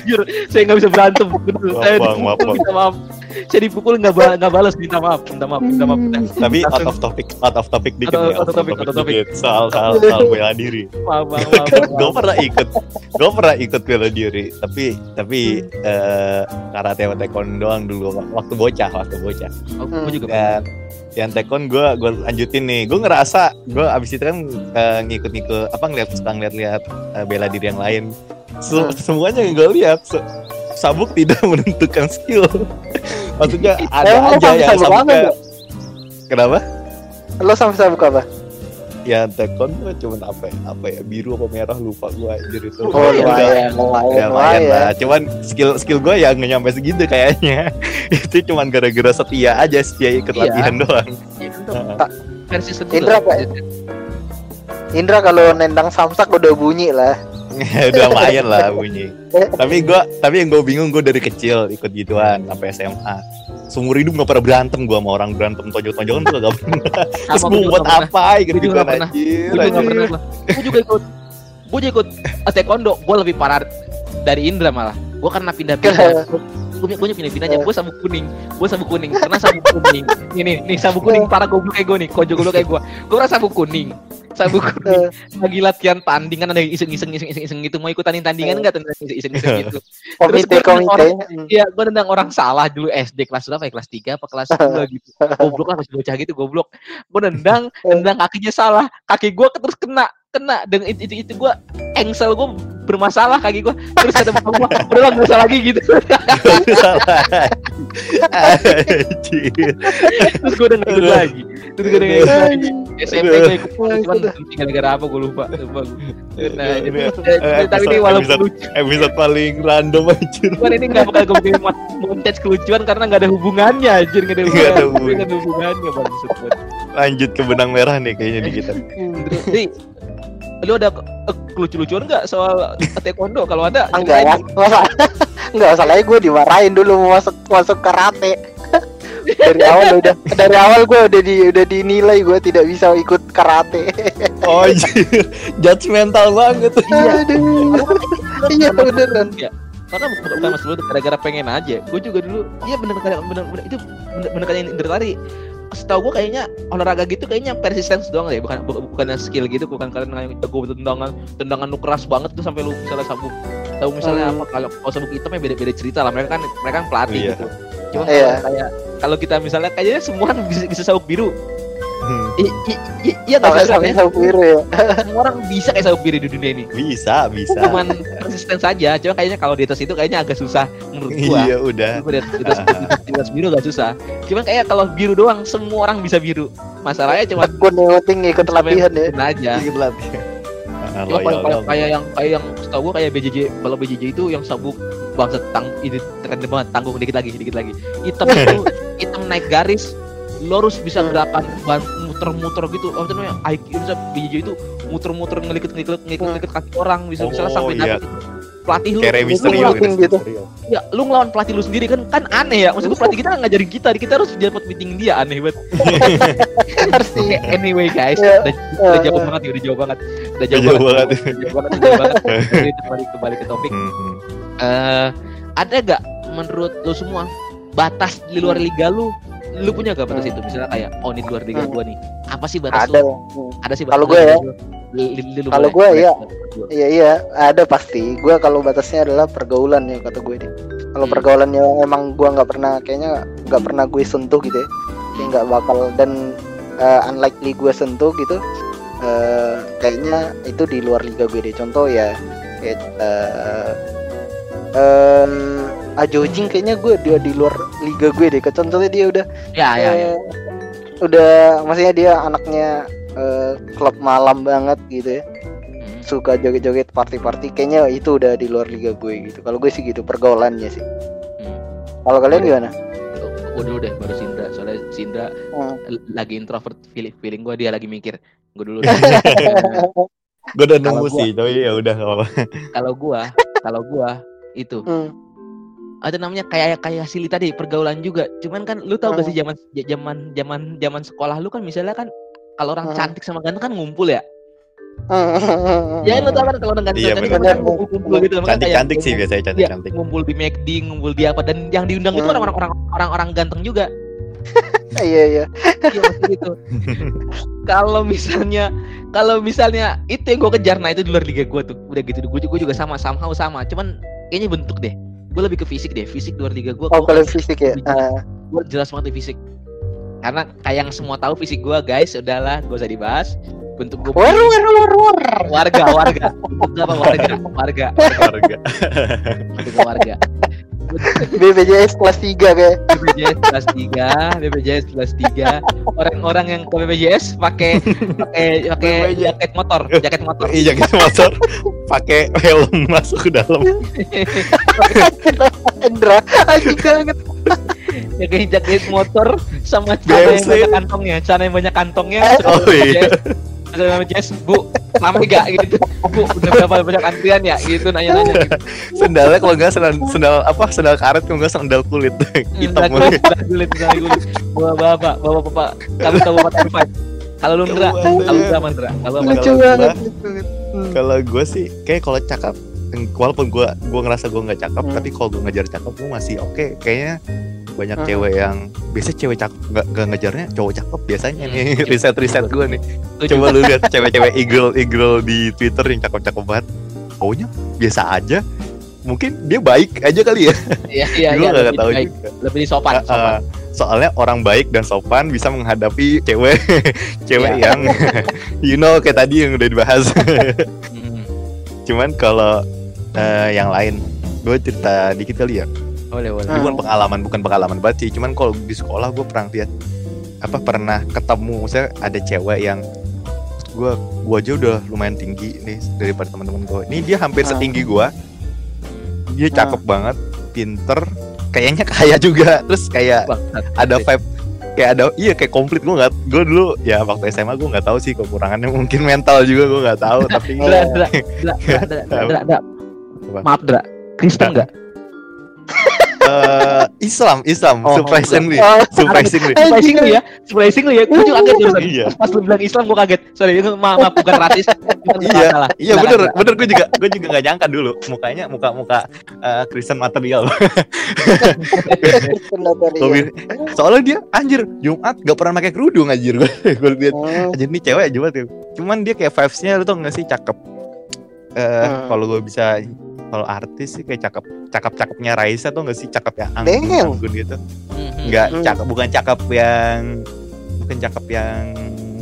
jujur saya nggak bisa berantem. Maaf, maaf, maaf (laughs) saya dipukul nggak ba nggak balas minta maaf minta maaf minta maaf tapi out of topic out of topic dikit Out out of topic, out of topic. dikit. Soal soal (laughs) soal bela diri. Maaf maaf (laughs) maaf, gue maaf. pernah ikut gue pernah ikut bela diri tapi tapi eh karate sama taekwondo doang dulu waktu bocah waktu bocah. Oh, gue juga dan yang tekon gue gue lanjutin nih gue ngerasa gue abis itu kan eh, ngikut-ngikut apa ngeliat ngeliat-liat eh, bela diri yang lain. Se- semuanya yang gue lihat se- sabuk tidak (laughs) menentukan skill. Maksudnya ada lo aja yang sabuk apa, sabuknya. Bro? Kenapa? Lo sama sabuk apa? Ya taekwondo cuman apa ya? Apa ya? Biru apa merah lupa gue anjir itu. Oh Ya lumayan, lumayan, Ya lumayan lah. Cuman skill skill gue ya nggak nyampe segitu kayaknya. (laughs) itu cuman gara-gara setia aja setia ikut Iya. latihan doang. Ya, versi. Indra, Pak. Indra kalau nendang samsak udah bunyi lah. (laughs) udah lumayan lah bunyi. tapi gua tapi yang gue bingung gue dari kecil ikut gituan sampai SMA. Seumur hidup gak pernah berantem gue sama orang berantem tonjok-tonjokan tuh gak pernah. Terus gue gua buat apa gitu gitu anjir. Gue juga nggak anjir. pernah gua. Gue juga ikut. Gue juga ikut taekwondo. Gue lebih parah dari Indra malah. Gue karena pindah-pindah. Gue (laughs) gue pindah-pindahnya. Gue sabuk kuning. Gue sabuk kuning. Karena sabuk kuning. Ini nih sabuk kuning (laughs) parah goblok kayak gue nih. Kojo goblok kayak gue. Gue pernah sabuk kuning. Sabuk kuning. (laughs) Lagi latihan tanding kan ada yang iseng-iseng iseng-iseng gitu. Mau ikutan tandingan enggak tentang iseng-iseng gitu. (laughs) Komite gua komite. Iya, gue nendang orang salah dulu SD kelas berapa ya? Kelas 3 apa kelas 2 (laughs) gitu. Goblok lah masih bocah gitu, goblok. Gue nendang, nendang kakinya salah. Kaki gue terus kena, kena dan itu itu, itu gue engsel gue bermasalah kaki gue. Terus kata bapak gue, udah lah gak usah lagi gitu. Terus gue udah gak ikut lagi. Terus gue udah gak ikut lagi. SMP gue ikut, cuman gara-gara apa gue lupa. lupa. Nah, eh, tapi ini walaupun episode- lucu, Episode paling random anjir. cuman ini gak bakal gue bikin montage kelucuan karena gak ada hubungannya anjir gak ada Nggak ada hubungannya gak ada hubungannya Lanjut ke benang merah nih kayaknya di kita. lu ada eh, kelucu-lucuan nggak soal taekwondo kalau ada (laughs) Enggak ya. (laughs) Enggak masalahnya gue dimarahin dulu masuk masuk karate. (laughs) dari awal udah dari awal gue udah di udah dinilai gue tidak bisa ikut karate. Oh anjir. Judgmental banget. Iya. Aduh. Iya beneran. Ya. Karena bukan bukan mas gara-gara pengen aja. Gue juga dulu, iya bener bener bener, bener itu bener, bener kayak yang Indra tadi. Setahu gue kayaknya olahraga gitu kayaknya persistence doang deh, bukan bukan bukannya skill gitu, bukan karena yang jago tendangan tendangan lu keras banget tuh sampai lu misalnya sabuk. Tahu misalnya Hmm. apa kalau kalau sabuk hitamnya beda-beda cerita lah. Mereka kan mereka kan pelatih Iya. gitu. Cuma Iya. kayak kalau kita misalnya kayaknya semua (laughs) bisa bisa sabuk biru. Iya nggak Sampai sampai ya? sabuk biru ya. Semua (laughs) orang bisa kayak sabuk biru di dunia ini. Bisa, bisa. Cuman konsisten saja. Cuma kayaknya kalau di atas itu kayaknya agak susah menurut gua. Iya, udah. Di atas, di atas, biru gak susah. Cuman kayak kalau biru doang semua orang bisa biru. Masalahnya cuma Tekun yang penting ikut latihan ya. Aja. Dikit latihan. Ah, kalau- kalau loyal. kayak yang kayak yang setahu gua kayak BJJ kalau BJJ itu yang sabuk bangsa tang ini keren banget tanggung dikit lagi dikit lagi hitam itu (laughs) hitam naik garis lo harus bisa gerakan ban- muter-muter gitu apa namanya IQ bisa BJJ itu muter-muter ngelikit ngelikit ngelikit ngelikit kaki orang bisa misalnya Oh, sampai iya. dapet itu. pelatih lu Kayak Rey gitu. Ya lu ngelawan pelatih lu sendiri kan kan aneh ya maksud gua pelatih kita ngajarin kita kita harus dapat meeting dia aneh banget (laughs) harus (laughs) anyway guys Iya. udah, udah jauh banget ya udah jauh banget udah jauh, Udah jauh banget, banget. udah jauh banget udah jauh banget Jadi kembali kembali ke topik Hmm, hmm. eh ada gak menurut lu semua batas di luar liga lu lu punya gak batas itu misalnya kayak oh ini luar liga Hmm. gua nih apa sih batas Ada. lu ada sih Kalau lu, ya. Kalau boleh- ya. Iya iya ada pasti. Gue kalau batasnya adalah pergaulan ya kata gue nih. Kalau Hmm. pergaulannya emang gue nggak pernah kayaknya nggak pernah gue sentuh gitu ya. Nggak bakal dan uh, unlikely gue sentuh gitu. eh, kayaknya itu di luar liga gue deh. Contoh ya kayak uh, eh Ajojing kayaknya gue dia di luar liga gue deh. Contohnya dia udah ya ya ya eh, udah maksudnya dia anaknya eh, klub malam banget gitu ya Hmm. suka joget-joget party-party kayaknya itu udah di luar liga gue gitu kalau gue sih gitu pergaulannya sih Hmm. kalau kalian gimana gue dulu deh baru Sindra soalnya Sindra Hmm. lagi introvert feeling feeling gue dia lagi mikir gue dulu (laughs) deh. Gue udah nunggu sih, tapi ya udah kalau gua kalau gua itu Hmm. Ada namanya kayak kayak Sili tadi pergaulan juga. Cuman kan lu tahu gak sih zaman zaman zaman zaman sekolah lu kan misalnya kan kalau orang cantik sama ganteng kan ngumpul ya? Ya lu tahu kan kalau orang ganteng Iya, cantik bener. kan ngumpul, ngumpul gitu. Makanya kayak Cantik-cantik sih biasanya Iya, cantik-cantik. ngumpul di McD, ngumpul di apa. Dan yang diundang itu Hmm. orang-orang orang orang-orang ganteng juga. (laughs) iya iya. Iya gitu. (laughs) kalau misalnya kalau misalnya itu yang gue kejar nah itu di luar liga gue tuh. Udah gitu gue juga, juga sama somehow sama. Cuman kayaknya bentuk deh gue lebih ke fisik deh fisik luar liga gue oh kalau fisik ya? Ah, gue jelas banget di fisik. Karena kayak yang semua tahu fisik gue guys udahlah gak usah dibahas. Bentuk gue War war war war. warga warga. Bentuk apa? (laughs) Warga. Warga. Warga. gua warga BPJS kelas 3 kayak. BPJS kelas 3 BPJS kelas 3 orang-orang yang ke BPJS pakai pakai pakai jaket motor jaket motor Iya gitu motor pakai helm masuk ke dalam. (laughs) Indra anjing banget. pakai jaket motor sama celana yang banyak kantongnya celana yang banyak kantongnya Oh, iya. Ada BPJS bu lama gak gitu bu udah berapa banyak antrian ya gitu nanya-nanya gitu. Sendalnya kalau nggak sendal, sendal apa sendal karet kalau nggak sendal kulit hitam Sendal kulit, sendal kulit, sendal kulit. Bawa bapak, bawa bapak. Kamu tahu bapak terbaik. Kalau lu Ndra, kalau Ndra. Ndra apa Ndra? Kalau? Lucu Kalau banget. gua-. Hmm. Kalau gue sih kayak kalau cakep walaupun gue gue ngerasa gue nggak cakep Hmm. tapi kalau gue ngejar cakep gue masih oke kayaknya banyak Hmm. cewek yang biasa cewek cakep nggak nggak ngejarnya cowok cakep biasanya Hmm. nih. (laughs) Riset riset gue nih. Coba lu lihat cewek-cewek eagle eagle di twitter yang cakep cakep banget. Cowoknya biasa aja. Mungkin dia baik aja kali ya. Iya, iya, (laughs) gue iya. nggak tahu baik, juga. Lebih sopan, Uh, uh, sopan. soalnya orang baik dan sopan bisa menghadapi cewek (laughs) cewek Iya. yang you know kayak tadi yang udah dibahas. Mm, cuman kalau eh, yang lain gue cerita dikit kali ya Boleh, boleh. bukan pengalaman bukan pengalaman banget sih cuman kalau di sekolah gue pernah lihat apa pernah ketemu saya ada cewek yang gue gue aja udah lumayan tinggi nih daripada teman-teman gue ini dia hampir Ah. setinggi gue dia cakep banget pinter kayaknya kaya juga terus kayak Bangsat. ada vibe kayak ada iya kayak komplit gue nggak gue dulu ya waktu SMA gue nggak tahu sih kekurangannya mungkin mental juga gue nggak tahu tapi (laughs) Ndra, Ndra. Apa? Maaf, Ndra. Kristen enggak? Islam Islam Oh, surprisingly Oh, surprisingly (laughs) Surprising lu ya, surprising lu ya. Gue juga kaget barusan. Iya. Pas lu bilang Islam, gue kaget. Sorry, itu maaf, maaf bukan rasis. (laughs) Iya, salah. iya bener, bener gue juga, gue juga nggak nyangka dulu mukanya muka muka eh, Kristen material. Soalnya dia anjir Jumat gak pernah pakai kerudung anjir gue, lihat Hmm. anjir nih cewek Jumat ya. Cuman dia kayak vibesnya lu tau gak sih cakep. Eh Hmm. kalau gue bisa kalau artis sih kayak cakep cakep cakepnya Raisa tuh gak sih cakep ya anggun Damn. anggun gitu Mhm. nggak Hmm. cakep bukan cakep yang bukan cakep yang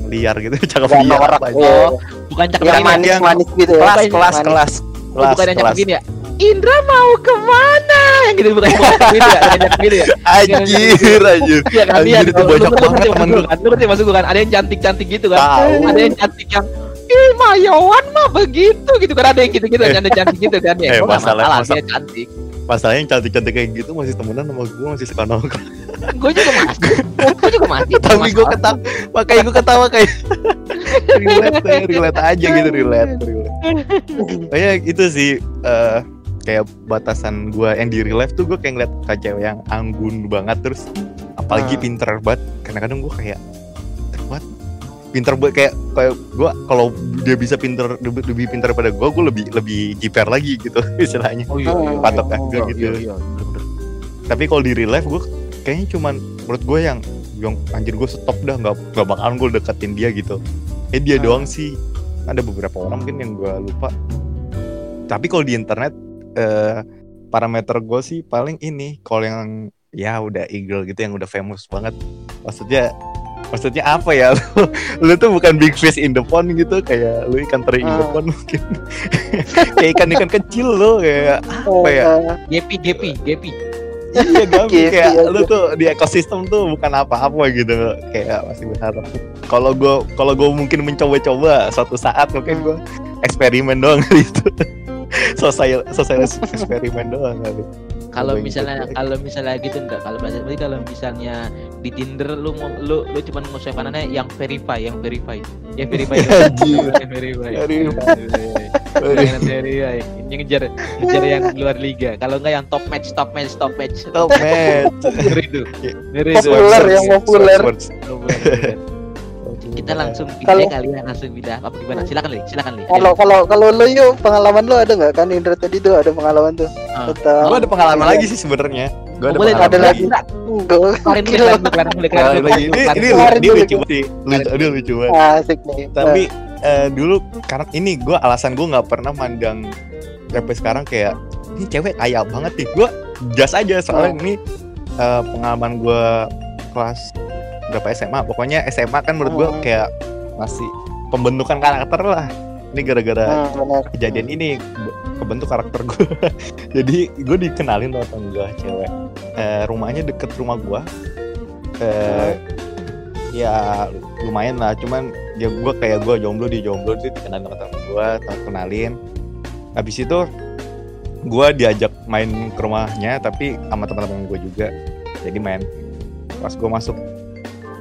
liar gitu (laughs) cakep Gak liar apa aja. Oh, bukan cakep Yang ini. manis yang- manis gitu ya. kelas Bukan- kelas manis. kelas Oh, kelas bukan yang cakep gini ya. Indra mau ke mana? Yang gitu bukan bukan gitu ya, yang cakep gitu ya. anjir anjir Iya kan Anjir, itu banyak banget temen kan? Lu ngerti maksud gua kan? Ada yang cantik-cantik gitu kan. Ada yang cantik yang Ih, Mayawan mah begitu gitu kan ada yang gitu-gitu ada yang cantik gitu kan ya. Eh, masalah- masalah masalah- dia cantik. masalahnya yang cantik-cantik kayak gitu masih temenan sama gue masih suka nongkrong Gue juga masih. Gue juga masih. (laughs) tapi gue ketawa makanya gue ketawa kayak (laughs) relate ya, relate aja gitu relate relate kayak itu sih eh, kayak batasan gue yang di real life tuh gue kayak ngeliat cewek yang anggun banget terus apalagi Hmm. pinter banget kadang-kadang gue kayak pinter banget kayak kayak gue kalau dia bisa pinter lebih, lebih pinter daripada gue gue lebih lebih jiper lagi gitu (laughs) istilahnya Oh iya, iya. Patok gua iya, gitu. Iya, iya, tapi kalau di real life gue kayaknya cuman menurut gue yang yang anjir gue stop dah nggak nggak bakalan gue deketin dia gitu eh dia Hmm. doang sih ada beberapa orang mungkin yang gue lupa tapi kalau di internet eh, parameter gue sih paling ini kalau yang ya udah eagle gitu yang udah famous banget maksudnya maksudnya apa ya? (laughs) Lu, lu tuh bukan big fish in the pond gitu kayak lu ikan teri in the Hmm. pond mungkin. (laughs) Kayak ikan ikan kecil lo kayak apa ya? Gepi, Gepi, Gepi. iya Gitu kayak aja. lu tuh di ekosistem tuh bukan apa-apa gitu kayak masih berharap. Kalau gue kalau gue mungkin mencoba-coba suatu saat mungkin gue eksperimen doang kali itu. (laughs) Sosial sosial eksperimen doang kali Kalau misalnya kalau misalnya gitu enggak kalau bahasa berarti kalau misalnya di Tinder lu mau lu lu cuma mau swipe kanannya yang verify, yang verify. Yang verify. (laughs) Anjir. (laughs) Yang verify. Verify. Yang verify. Yang ngejar ngejar yang luar liga. Kalau enggak yang top match, top match, top match. top match Ngeri tuh. Ngeri tuh. Populer, yang populer. Kita langsung pindah Kalau- kali ya, langsung pindah. Apa gimana? Silakan Li, silakan Li. Kalau kalau kalau lo yuk pengalaman lo ada nggak? Kan Indra tadi tuh ada pengalaman tuh. Ah. atau gue ada pengalaman lagi sih sebenarnya. Gue ada Oh, boleh pengalaman ada lagi. Kemarin lagi. Ini ini ini lucu sih. Lucu ini lucu banget. Asik nih. Tapi eh, dulu karena ini gue alasan gue nggak pernah mandang sampai sekarang kayak ini cewek kaya banget nih. Gue jas aja soalnya ini eh, pengalaman gue kelas berapa SMA pokoknya SMA kan menurut gue Hmm. kayak masih pembentukan karakter lah. Ini gara-gara Hmm, kejadian ini ke- kebentuk karakter gue (laughs) jadi gue dikenalin tuh temen gue cewek. Eh, rumahnya deket rumah gue eh ya lumayan lah. Cuman ya gue kayak gue jomblo di jomblo sih dikenalin sama temen gue kenalin. Habis itu gue diajak main ke rumahnya tapi sama teman-teman gue juga. Jadi main. Pas gue masuk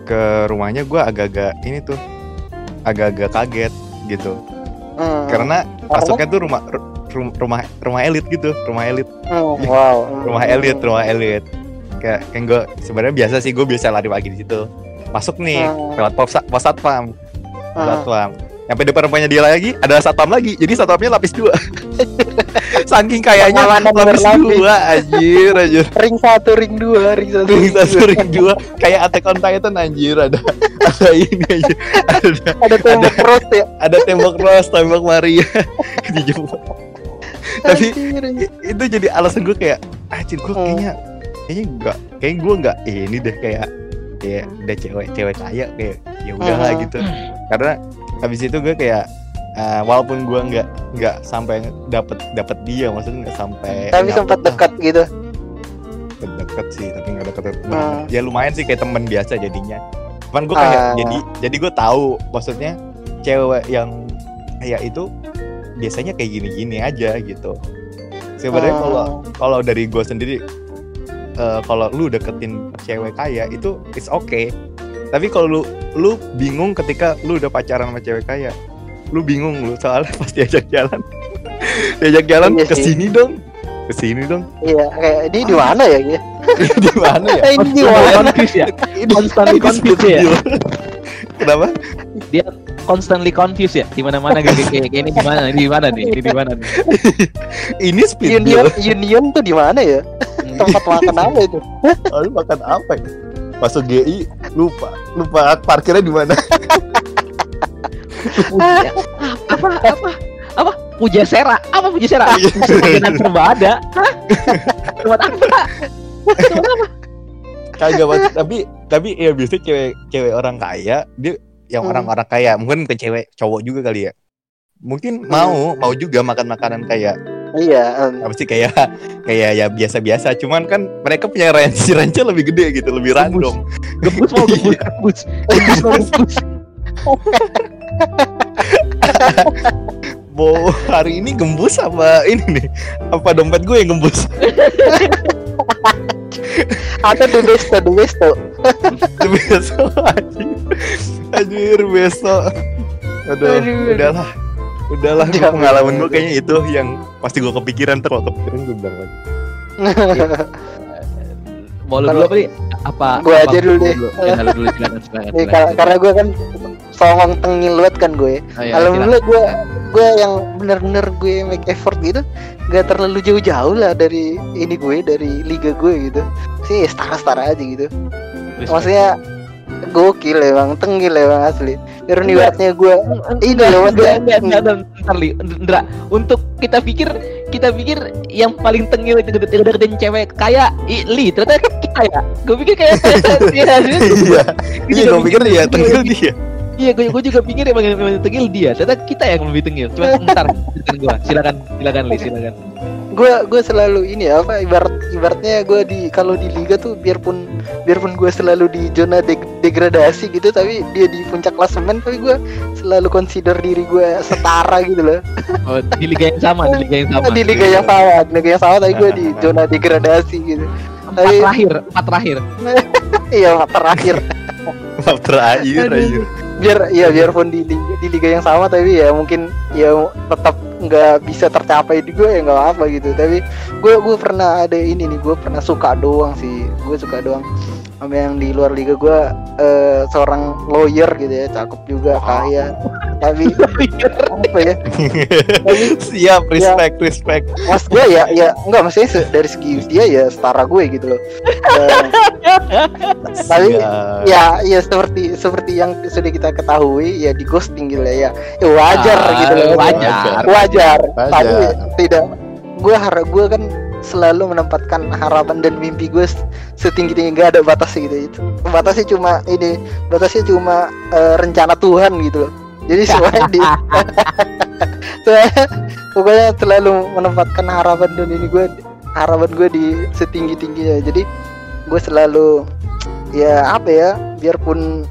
ke rumahnya gue agak-agak ini tuh agak-agak kaget gitu. Hmm, karena masuknya tuh rumah ru- rumah rumah elit gitu rumah elit. Hmm, wow. (laughs) Rumah elit rumah elit. Kayak kayak gue sebenarnya biasa sih gue biasa lari pagi di situ. Masuk nih Hmm. lewat pos satpam. Pos Hmm. satpam sampai depan rumahnya dia lagi ada satpam lagi jadi satpamnya lapis dua. (laughs) Saking kayaknya lapis dua anjir anjir. Ring satu, ring dua, ring satu. ring satu ring dua. Kayak Attack on Titan anjir ada. Ada ini anjir. Ada Ada tembok terus ya. ada tembok Rose tembok Maria (laughs) dijemput tapi Anjir, itu jadi alasan gue kayak anjir gue Hmm. kayaknya kayaknya enggak kayak gue enggak ini deh kayak kayak udah cewek cewek kaya kayak ya udah lah Hmm. gitu. Karena habis itu gue kayak eh, walaupun gue nggak nggak sampai dapet dapet dia maksudnya nggak sampai Tapi sempat dekat gitu. deket, sih tapi nggak deket deket Hmm. ya lumayan sih kayak teman biasa jadinya cuman gue kayak Ah. jadi jadi gue tahu maksudnya cewek yang kayak itu biasanya kayak gini-gini aja gitu sebenarnya Hmm. kalau kalau dari gue sendiri eh, kalau lu deketin cewek kaya itu it's okay tapi kalau lu lu bingung ketika lu udah pacaran sama cewek kaya lu bingung lu soalnya (laughs) pas diajak jalan (laughs) diajak jalan Iya ke sih. sini dong ke sini dong Iya, kayak ini di mana ya? gitu? (laughs) di mana ya Ini di mana? ya Ini Constantly confused ya deal. Kenapa? constantly confused ya di mana mana kayak kayak ini di mana di mana nih ini di mana nih Ini speed Union. Union tuh di mana ya? Tempat makan apa itu? Lalu makan apa ya? Masuk GI lupa lupa parkirnya di mana? (laughs) Apa apa apa puja sera apa puja sera. Puja serba ada tempat apa tempat apa Kagak Mas. tapi tapi ya biasanya cewek cewek orang kaya dia yang Hmm. orang-orang kaya mungkin ke cewek cowok juga kali ya. Mungkin mau mau juga makan makanan kayak Iya, em, apa sih kayak kayak ya biasa-biasa. Cuman kan mereka punya range range lebih gede gitu lebih Gembus. random. Gembus mau gembus gembus gembus mau gembus mau hari ini gembus apa ini nih? Apa dompet gue yang gembus? Ada the best, the best tuh. besok anjir anjir besok aduh Aduh. udahlah udahlah Jangan. pengalaman gue kayaknya itu yang pasti gue kepikiran terus. Kalau kepikiran gue bilang lagi. (laughs) Mau lu Kalau- dulu apa nih? Apa Gua apa- aja dulu deh. ya lu dulu silakan silakan karena gue kan songong tengil banget kan gue. Silakan. Alhamdulillah gue gue yang bener-bener gue make effort gitu gak terlalu jauh-jauh lah dari ini gue dari liga gue gitu. Sih setara-setara aja gitu. Maksudnya gokil emang tengil emang asli Biar niatnya gue ini loh enggak, enggak, bentar, Li. Ndra, untuk kita pikir kita pikir yang paling tengil itu deket deketin cewek kaya Li. Ternyata kita ya gue pikir kayak (laughs) iya. iya gue pikir dia tengil dia. Iya gue gue juga pikir emang yang yang tengil dia. Ternyata kita yang lebih tengil. Cuma bentar (laughs) silakan gua. Silakan silakan Li silakan gue gue selalu ini ya, apa ibarat ibaratnya gue di kalau di liga tuh biarpun biarpun gue selalu di zona deg- degradasi gitu tapi dia di puncak klasemen tapi gue selalu consider diri gue setara gitu loh. (laughs) Oh, di liga yang sama di liga yang sama. Di liga yang sama di liga yang sama tapi gue di zona degradasi gitu. Empat Tapi- terakhir empat terakhir. (laughs) Iya terakhir. Maaf terakhir Aduh. aja biar ya biarpun di liga, di liga yang sama tapi ya mungkin ya tetap nggak bisa tercapai di gue ya nggak apa gitu. Tapi gue gue pernah ada ini nih gue pernah suka doang sih. Gue suka doang sama yang di luar liga gue eh, seorang lawyer gitu ya cakep juga kaya. Tapi (laughs) apa ya? Tapi (laughs) siap respect respect. Mas gue ya ya enggak maksudnya se- dari segi usia ya setara gue gitu loh. (laughs) Eh, Tapi, ya ya seperti seperti yang sudah kita ketahui ya di ghosting gitu ya. Ya ya wajar Ah, gitu loh. wajar. wajar. Wajar. tapi tidak gue harap gue kan selalu menempatkan harapan dan mimpi gue setinggi tinggi gak ada batasnya gitu. Itu batasnya cuma ini batasnya cuma eh, rencana Tuhan gitu loh. Jadi (laughs) semuanya di (laughs) pokoknya selalu menempatkan harapan dan ini gue harapan gue di setinggi tingginya jadi gue selalu ya apa ya biarpun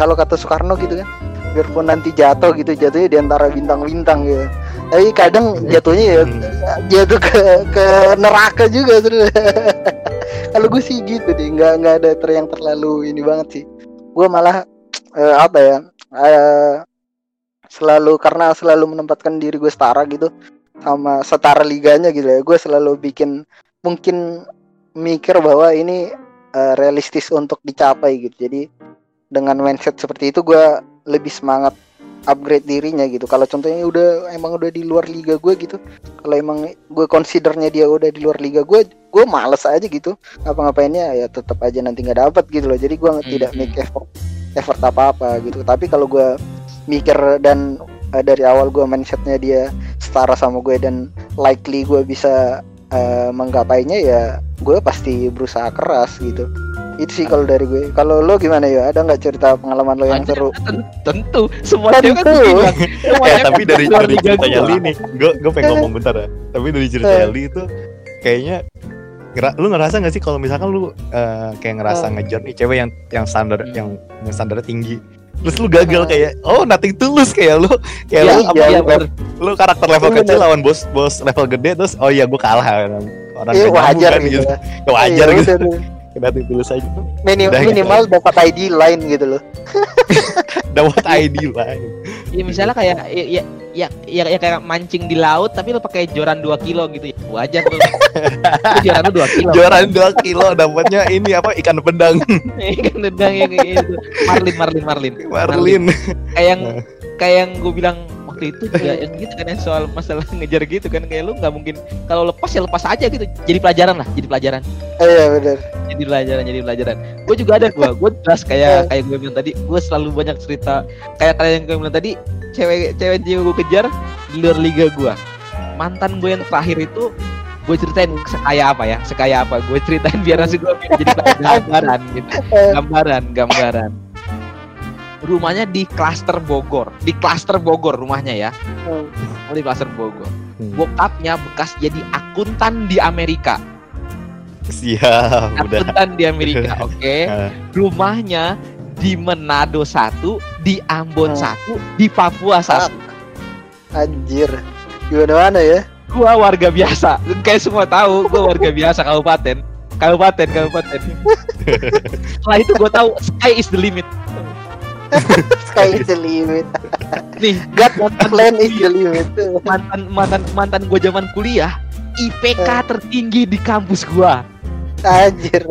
kalau kata Soekarno gitu kan biarpun nanti jatuh gitu jatuhnya di antara bintang-bintang gitu tapi kadang jatuhnya ya jatuh ke ke neraka juga (laughs) kalau gue sih gitu deh nggak nggak ada ter yang terlalu ini banget sih. Gue malah eh, apa ya eh, selalu karena selalu menempatkan diri gue setara gitu sama setara liganya gitu ya gue selalu bikin mungkin mikir bahwa ini eh, realistis untuk dicapai gitu. Jadi dengan mindset seperti itu gue lebih semangat upgrade dirinya gitu. Kalau contohnya udah emang udah di luar liga gue gitu kalau emang gue considernya dia udah di luar liga gue gue males aja gitu. Ngapa-ngapainnya ya tetap aja nanti nggak dapat gitu loh. Jadi gue Hmm, tidak hmm. make effort effort apa apa gitu. Tapi kalau gue mikir dan eh, dari awal gue mindsetnya dia setara sama gue dan likely gue bisa eh, menggapainya ya gue pasti berusaha keras gitu itu sih kalau dari gue kalau lo gimana ya ada nggak cerita pengalaman lo yang seru ten- tentu semua kan Tentu. Eh, cewek tapi dari dari liga ceritanya gua. Li nih, gue gue pengen ngomong bentar ya. Tapi dari ceritanya Li itu kayaknya ngera- lu ngerasa gak sih kalau misalkan lu eh, kayak ngerasa ngejar nih cewek yang yang standar Hmm. yang yang standarnya tinggi terus lu gagal kayak oh nothing tulus kayak lu kayak Iya, lu, iya, apa, iya, lu, bener. lu karakter level Bener. kecil lawan bos bos level gede terus oh iya gue kalah orang Iya wajar kan, gitu. gitu. ya. Ya, wajar Iya, gitu (laughs) udah, nothing tulus aja Minim- Udah gitu minimal dapat ID lain gitu loh. (laughs) dapat ID lah Ya misalnya kayak ya, ya, ya, ya, ya kayak mancing di laut tapi lu pakai joran 2 kilo gitu ya. Wajar tuh. Joran 2 kilo. juaraan 2 kilo dapatnya ini apa ikan pedang (laughs) Ikan dedang yang kayak gitu. Marlin, Marlin, Marlin. Marlin Kayak yang kayak yang gue bilang waktu itu juga yang gitu kan soal masalah (laughs) ngejar gitu kan kayak lu nggak mungkin kalau lepas ya lepas aja gitu jadi pelajaran lah jadi pelajaran. Eh, Iya benar. jadi pelajaran jadi pelajaran. Gue juga ada gue gue jelas kayak kayak gue bilang tadi gue selalu banyak cerita kayak kalian yang gue bilang tadi cewek cewek yang gue kejar di luar liga gue mantan gue yang terakhir itu gue ceritain sekaya apa ya sekaya apa gue ceritain biar nanti gue jadi (laughs) gambaran gitu. Gambaran gambaran rumahnya di klaster Bogor di klaster Bogor rumahnya ya Hmm. Oh, di klaster Bogor Hmm. bokapnya bekas jadi akuntan di Amerika siap udah akuntan di Amerika (laughs) oke Ah. rumahnya di Manado satu, di Ambon Hmm. satu, di Papua satu. Anjir. Gimana mana ya? Gua warga biasa, kayak semua tahu gua warga (laughs) biasa kabupaten, kabupaten, kabupaten. (laughs) Setelah itu gua tahu sky is the limit. (laughs) Sky is the limit. Nih, God plan is the limit. mantan mantan mantan gua zaman kuliah, IPK tertinggi di kampus gua. Anjir.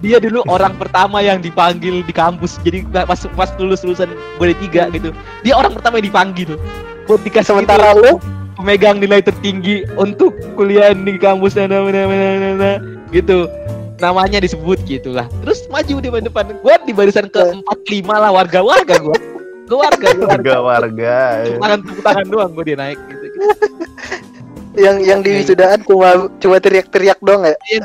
Dia dulu orang pertama yang dipanggil di kampus. Jadi pas pas lulus lulusan gue tiga gitu, dia orang pertama yang dipanggil. Buat dikasih Sementara lu pemegang nilai tertinggi untuk kuliah di kampus nah, nah, nah, nah, nah, nah, gitu namanya disebut gitulah. Terus maju di depan gue di barisan ke empat lima lah warga warga gue gue warga gua warga. Warga warga tangan tepuk tangan doang gue dia naik gitu (laughs) yang yang di wisudaan cuma cuma teriak-teriak doang ya. Iya,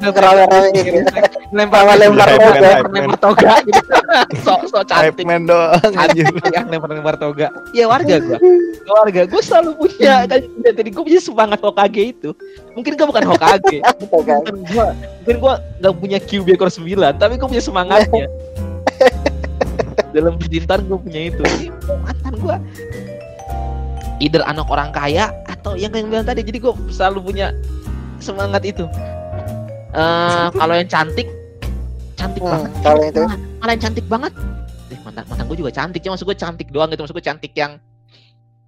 gitu. (laughs) lempar lempar toga. lempar toga gitu. (laughs) Sok sok cantik. Man doang anjir ya lempar lempar toga. Ya warga Gua. Warga gue selalu punya (laughs) kan tadi gue punya semangat Hokage itu. Mungkin gue bukan Hokage. Mungkin gua mungkin gua nggak punya QB ekor 9 tapi gua punya semangatnya. Dalam percintaan gua punya itu. Mantan gua either anak orang kaya atau yang kayak bilang tadi. Jadi gua selalu punya semangat itu. Eh (laughs) kalau yang cantik cantik Hmm, banget. kalau itu. malah, yang cantik banget eh, mantan mantan gue juga cantik. Cuma maksud gue cantik doang gitu. Maksud gue cantik yang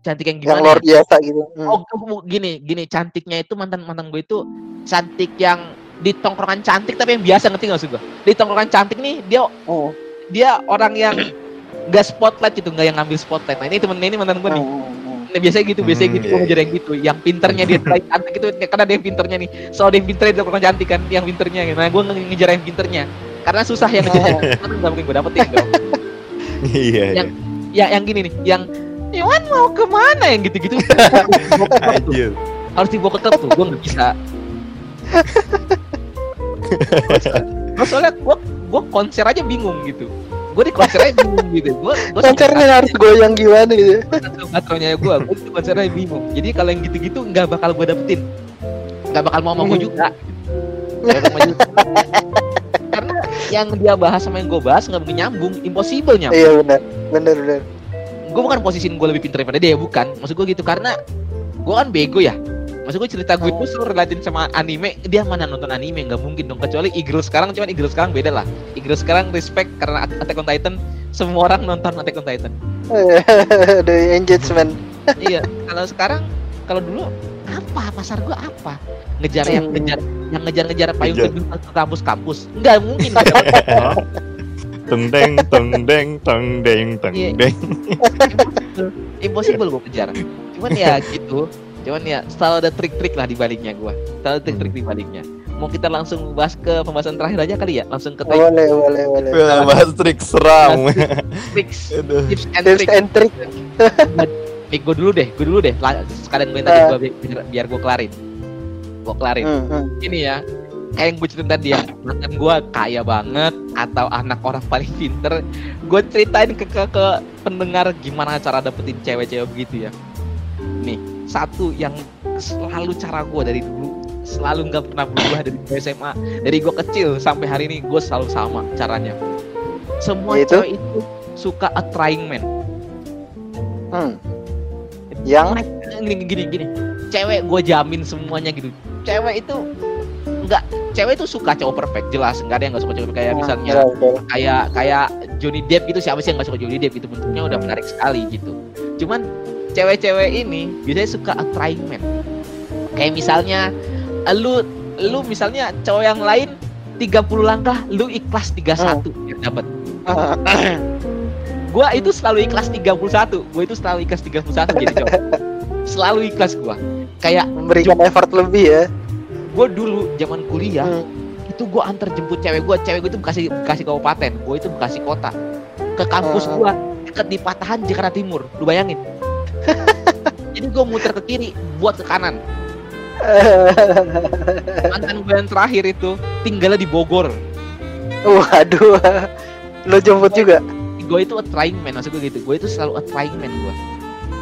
cantik yang Yang gimana luar ya? biasa gitu. Hmm. Oh gini gini. Cantiknya itu mantan mantan gue itu cantik yang di tongkrongan cantik tapi yang biasa. Ngerti nggak maksud gue di tongkrongan cantik nih dia Hmm. dia orang yang (clears throat) gak spotlight gitu. Nggak yang ngambil spotlight. Nah ini temen ini mantan gue nih. Hmm, nah, biasanya gitu biasanya Hmm, gitu iya, gue ngejar yang gitu. yang pinternya dia selain cantik itu karena dia yang pinternya nih. Soal dia yang pinternya di tongkrongan cantik kan yang pinternya gitu. nah gue nge- ngejar yang pinternya. Karena susah yang ngejar yang (laughs) nggak mungkin gue dapetin dong. Iya iya. Yang- ya yang gini nih yang Iwan mau ke mana? Yang gitu-gitu. Harus dibawa ke klub tuh gue nggak bisa. (laughs) Terus soalnya gue gue konser aja bingung gitu gue di konsernya bingung gitu. Gue gue konsernya harus goyang gimana gitu. Katanya gue gue di konsernya bingung. Jadi kalau yang gitu-gitu nggak bakal gue dapetin. Nggak bakal mau sama gue juga. Karena yang dia bahas sama yang gue bahas nggak mungkin nyambung. Impossible nyambung. Iya benar. Benar benar. Gue bukan posisiin gue lebih pintar daripada dia bukan. Maksud gue gitu karena gue kan bego ya maksud gue cerita gue itu selalu relatin sama anime. Dia mana nonton anime? Nggak mungkin dong. Kecuali Eagle sekarang cuman Eagle sekarang beda lah. Eagle sekarang respect karena Attack on Titan. Semua orang nonton Attack on Titan. (laughs) The engagement. (laughs) Iya. Kalau sekarang kalau dulu apa? Pasar gue apa? Ngejar yang Hmm. ngejar yang ngejar-ngejar payung Ngejar. teduh ke kampus-kampus nggak mungkin. (laughs) Teng deng teng deng teng deng teng Iya. deng. impossible gue kejar. Cuman ya gitu cuman ya selalu ada trik-trik lah di baliknya gue selalu ada trik-trik di baliknya mau kita langsung bahas ke pembahasan terakhir aja kali ya? Langsung ke trik. Boleh boleh boleh. Wah, Bahas trik seram. (laughs) Aduh. tips and tips and trick (laughs) nih gue dulu deh gue dulu deh. Sekalian gue tadi gua bi- biar, biar gue kelarin. Gue kelarin. Hmm, hmm. ini ya kayak yang gue ceritain tadi ya. Mantan gue kaya banget atau anak orang paling pinter. Gue ceritain ke, ke ke pendengar gimana cara dapetin cewek-cewek begitu ya. Nih satu yang selalu cara gue dari dulu selalu nggak pernah berubah dari gue SMA dari gue kecil sampai hari ini gue selalu sama caranya. Semua Yaitu? cewek itu suka a trying man Hmm. yang? Gini gini gini cewek gue jamin semuanya gitu. Cewek itu nggak cewek itu suka cowok perfect jelas. Nggak ada yang nggak suka cowok kayak misalnya Ya, oke. kayak kayak Johnny Depp gitu siapa sih yang nggak suka Johnny Depp itu bentuknya udah menarik sekali gitu. Cuman cewek-cewek ini biasanya suka a trying man kayak misalnya lu lu misalnya cowok yang lain 30 langkah lu ikhlas 31 biar dapat gua itu selalu ikhlas 31 gua itu selalu ikhlas 31 jadi cowok selalu ikhlas gua. Kayak memberikan effort lebih ya. Gua dulu zaman kuliah Hmm. itu gua antar jemput cewek gua. Cewek gua itu bekasi bekasi kabupaten gua itu bekasi kota. Ke kampus Hmm. gua dekat di Patahan Jakarta Timur. Lu bayangin (laughs) jadi gua muter ke kiri buat ke kanan. (laughs) Mantan gue yang terakhir itu tinggalnya di Bogor. Waduh. Lo jemput juga? Gue itu a trying man maksud gue gitu. Gue itu selalu a trying man gue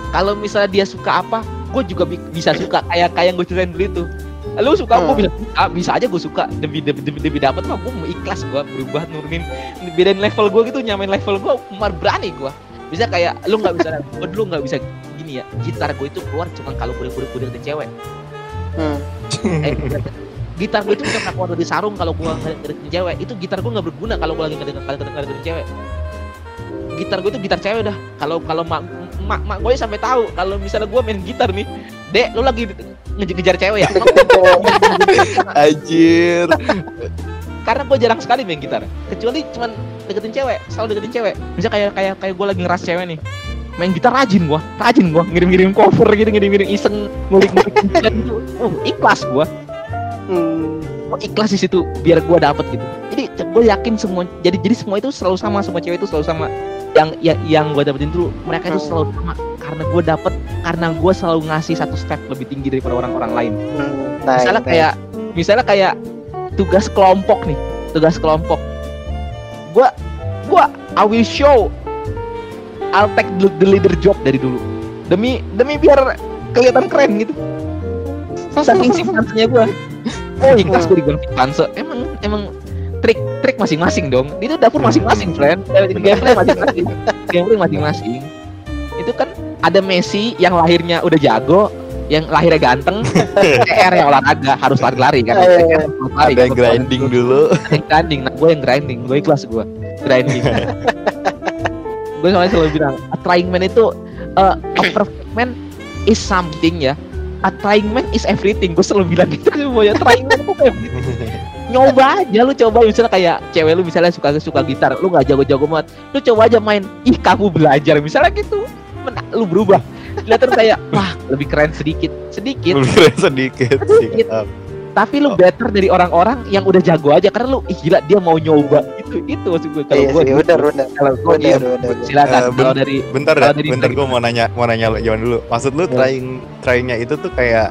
kalau misalnya dia suka apa gue juga bi- bisa suka. Kayak kayak yang gue ceritain dulu itu. Lu suka gue Hmm. bisa suka. Bisa aja gue suka. Demi demi demi, demi dapat mah gue mau ikhlas gue berubah nurunin bedain level gue gitu. Nyamain level gue mar berani gue bisa kayak lu nggak bisa gue dulu nggak bisa gini ya. Gitar gue itu keluar cuma kalau udah deketin cewek. Hmm. eh, gitar gue itu bisa keluar dari sarung kalau gue nggak deketin cewek. Itu gitar gue nggak berguna kalau gue lagi nggak deketin nggak deketin cewek. Gitar gue itu gitar cewek dah. Kalau kalau mak mak mak gue sampai tahu kalau misalnya gue main gitar nih dek lu lagi ngejar, ngejar cewek ya? (laughs) Anjir. Karena gue jarang sekali main gitar. Kecuali cuman deketin cewek selalu deketin cewek. Bisa kayak kayak kayak gue lagi ngeras cewek nih main gitar rajin gua rajin gua ngirim-ngirim cover gitu ngirim-ngirim iseng ngulik-ngulik (laughs) dan itu uh, ikhlas gua. Hmm. Gua ikhlas di situ biar gua dapet gitu. Jadi gue yakin semua jadi jadi semua itu selalu sama semua cewek itu selalu sama. Yang yang yang gue dapetin dulu mereka itu Hmm. selalu sama. Karena gue dapet karena gue selalu ngasih satu step lebih tinggi daripada orang-orang lain. Hmm. Nah, misalnya kayak misalnya kayak tugas kelompok nih tugas kelompok. Gua gua I will show I'll take the, leader job dari dulu. Demi demi biar kelihatan keren gitu. Saking simpansenya gua. Oh ikhlas gue dibilang simpanse emang emang trik trik masing-masing dong. Itu dapur masing-masing friend. Gameplay masing-masing. (laughs) Gameplay masing-masing. Itu kan ada Messi yang lahirnya udah jago yang lahirnya ganteng (laughs) CR yang olahraga harus lari-lari kan? Iya, iya, CR harus lari. Ada yang grinding dulu. ada yang grinding nah gue yang grinding gue ikhlas gue grinding. (laughs) Gue soalnya selalu bilang a trying man itu uh, a perfect man is something ya. A trying man is everything. Gue selalu bilang gitu semuanya trying man itu everything. Nyoba aja lu coba. Misalnya kayak cewek lu misalnya suka suka gitar lu nggak jago-jago banget lu coba aja main ih kamu belajar. Misalnya gitu. Men- lu berubah kelihatan kayak wah lebih keren sedikit sedikit Lebih keren sedikit sih. (laughs) Sedikit. tapi lu Oh. better dari orang-orang yang udah jago aja karena lu ih gila dia mau nyoba itu itu maksud gue kalau Iya gue gitu. benar benar. kalau gue benar, benar. silakan Eh, kalau dari Bentar Kalau dah, dari bentar gue mau nanya, mau nanya jangan dulu. Maksud lu Ya. trying tryingnya itu tuh kayak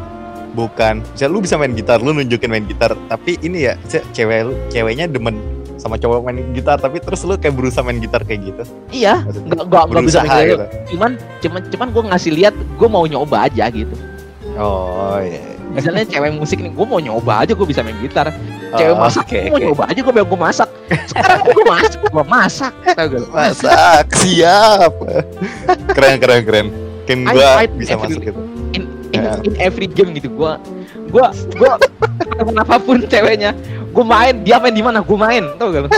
bukan, misalnya lu bisa main gitar, lu nunjukin main gitar, tapi ini ya ce- cewek lu, ceweknya demen sama cowok main gitar tapi terus lu kayak berusaha main gitar kayak gitu? Iya nggak nggak nggak bisa gitar. gitu? cuman cuman cuman gue ngasih lihat gue mau nyoba aja gitu. Oh iya. Misalnya cewek musik nih gue mau nyoba aja gue bisa main gitar. Cewek Oh, masak oke gue mau oke. nyoba aja gue bilang gue masak. Sekarang gue masak gue masak tau gak lu? masak siap. Keren keren keren. Mungkin gua fight bisa every- masuk gitu in, in, Ya. in every game gitu. Gua gua gua temen (laughs) apa pun ceweknya gua main dia main di mana? Gua main tau gak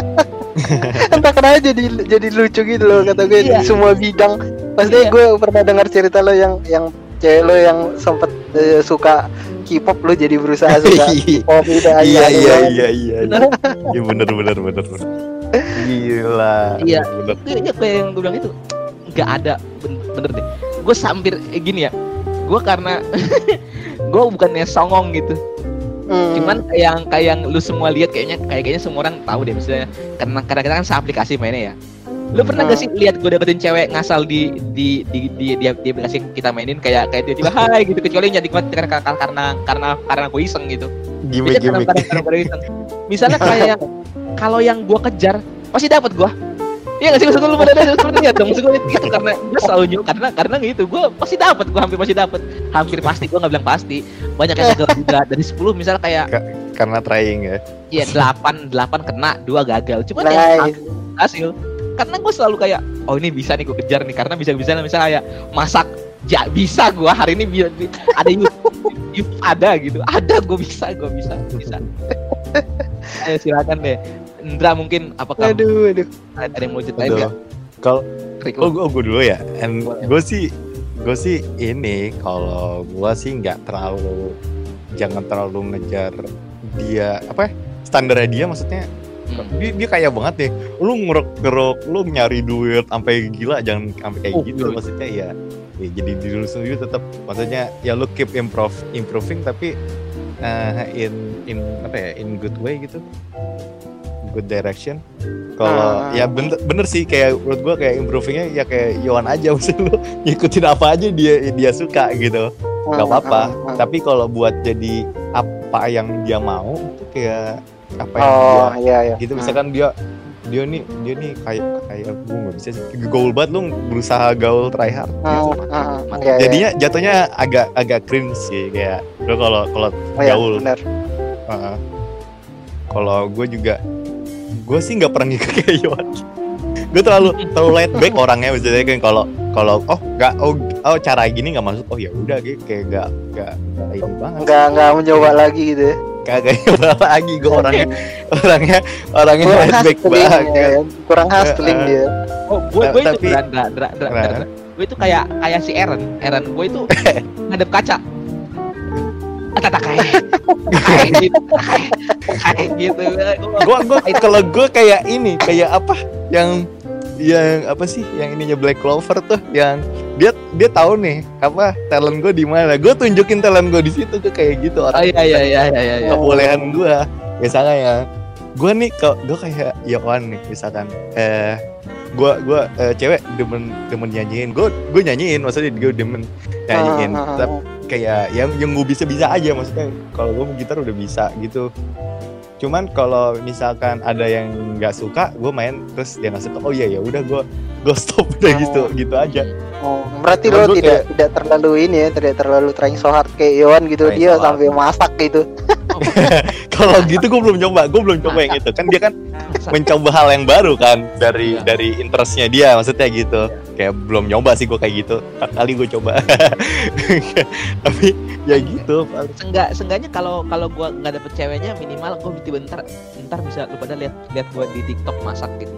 (laughs) entah kenapa jadi jadi lucu gitu loh kata gue. Iya. di semua bidang. Pasti Iya. gue pernah dengar cerita lo yang yang cewek lo yang sempet eh, suka K-pop lo jadi berusaha (laughs) suka K-pop gitu. Aja iya iya iya iya. Iya Iya, bener bener bener bener gila. Iya. bener Itu ya kayak yang gue bilang itu? Nggak ada. Ben- bener deh. Gue hampir eh, gini ya. Gue karena (laughs) gue bukannya songong gitu Hmm. cuman kayak yang kayak yang lu semua lihat kayaknya kayak kayaknya semua orang tahu deh misalnya karena kadang-kadang kan seaplikasi mainnya ya. Lu pernah gak sih lihat gue dapetin cewek ngasal di di di di di, di aplikasi kita mainin kayak kayak tiba-tiba hai gitu kecuali jadi karena karena karena karena karena gue iseng gitu. Gue iseng. Misalnya kayak (laughs) kalau yang gue kejar pasti dapat gue Iya gak sih maksud lu pada ada seperti itu? Dong maksud gue gitu karena gue selalu nyuruh karena karena gitu. Gue pasti dapat gue hampir pasti dapat hampir pasti gue nggak bilang pasti. Banyak yang gagal juga. Dari 10 misalnya kayak karena trying ya? Iya delapan delapan kena dua gagal. Nice. yang hasil. Karena gue selalu kayak oh ini bisa nih gue kejar nih. Karena bisa bisa misalnya kayak masak ya bisa gue hari ini bi- bi- ada YouTube, YouTube ada gitu. Ada gue bisa gue bisa bisa. (laughs) Ayo silakan deh. Indra mungkin apakah aduh aduh. ada yang mau ceritain nggak? kalau oh, lu? gue gue dulu ya. And gue sih gue sih ini kalau gue sih nggak terlalu jangan terlalu ngejar dia apa ya standarnya dia maksudnya. Hmm. dia, dia kaya banget nih lu ngerok-ngerok lu nyari duit sampai gila jangan sampai kayak Oh, gitu. maksudnya ya, ya jadi diri lu sendiri tetap maksudnya ya lu keep improve improving tapi eh, in in apa ya in good way gitu good direction. Kalau Ah. ya bener, bener sih kayak menurut gua kayak improvingnya ya kayak Yohan aja (laughs) maksudnya lu. Ngikutin apa aja dia dia suka gitu. Nggak apa-apa. Hmm, hmm, hmm. tapi kalau buat jadi apa yang dia mau itu kayak apa yang oh dia iya iya. gitu. Misalkan dia dia nih dia nih kayak kayak gue nggak bisa sih. Gaul banget lu berusaha gaul try hard gitu. hmm, hmm, iya, iya. jadinya jatuhnya agak agak cringe sih kayak lu kalau kalau oh, iya, gaul. bener. uh, kalau gue juga gue sih nggak pernah ngikut kayak Yohan gue terlalu terlalu laid back orangnya maksudnya kan kalau kalau oh nggak oh, oh cara gini nggak masuk oh ya udah gitu kayak nggak nggak nggak ini banget nggak nggak mencoba lagi gitu ya kagak nyoba lagi gue orangnya orangnya orangnya kurang laid back hustling banget ya, kurang hustling Eh, eh. dia Oh, gue gue itu Tapi- Dra, Dra, Dra, Dra, Dra, Dra. Gue itu kayak kayak si Aaron. Aaron gue itu (laughs) ngadep kaca. Tata kayak kayak gitu, kayak gitu. gue gue kalau gue kayak ini kayak apa yang yang apa sih yang ininya Black Clover tuh yang dia dia tahu nih apa talent gue di mana gue tunjukin talent gue di situ tuh kayak gitu Oh orang iya iya iya iya iya. iya. kebolehan gue misalnya ya gue nih kalau gue kayak Yohan nih misalkan eh gue gue eh, cewek demen demen nyanyiin. Gue gue nyanyiin maksudnya gue demen nyanyiin. Ah, ah, ah, tapi kayak yang yang gue bisa bisa aja maksudnya kalau gue gitar udah bisa gitu. Cuman kalau misalkan ada yang nggak suka gue main terus dia nggak suka oh iya ya udah gue gue stop (laughs) udah Oh. gitu gitu aja Oh, berarti lo tidak tidak terlalu ini ya, tidak terlalu trying so hard kayak Yohan gitu Trying dia so hard. sampai masak gitu. (laughs) kalau gitu gue belum coba gue belum coba yang itu. Kan dia kan mencoba hal yang baru kan dari Iya. dari interestnya dia maksudnya gitu. Kayak belum nyoba sih gue kayak gitu. Kali gue coba. (laughs) Tapi ya gitu Seenggak, seenggaknya kalau kalau gua nggak dapet ceweknya minimal gua tiba bentar bentar bisa lu pada lihat lihat gua di TikTok masak gitu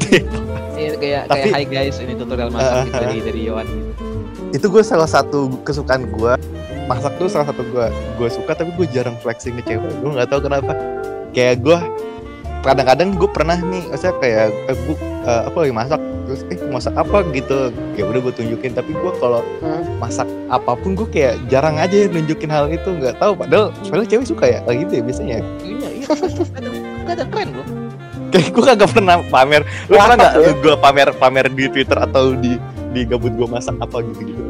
Iya kayak kayak Tapi- hi guys ini tutorial masak gitu dari dari Yohan gitu. itu gue salah satu kesukaan gue masak tuh salah satu gue gue suka tapi gue jarang flexing ke cewek gue nggak tahu kenapa kayak gue kadang-kadang gue pernah nih maksudnya kayak eh, gue eh, apa lagi masak terus eh masak apa gitu ya udah gue tunjukin tapi gue kalau Hmm. masak apa pun gue kayak jarang aja nunjukin hal itu nggak tahu padahal padahal cewek suka ya kayak gitu ya biasanya Iya iya. Kadang kadang keren loh. Kayak gue kagak pernah pamer lu pernah nggak ya. gue pamer pamer di twitter atau di di gabut gue masak apa gitu gitu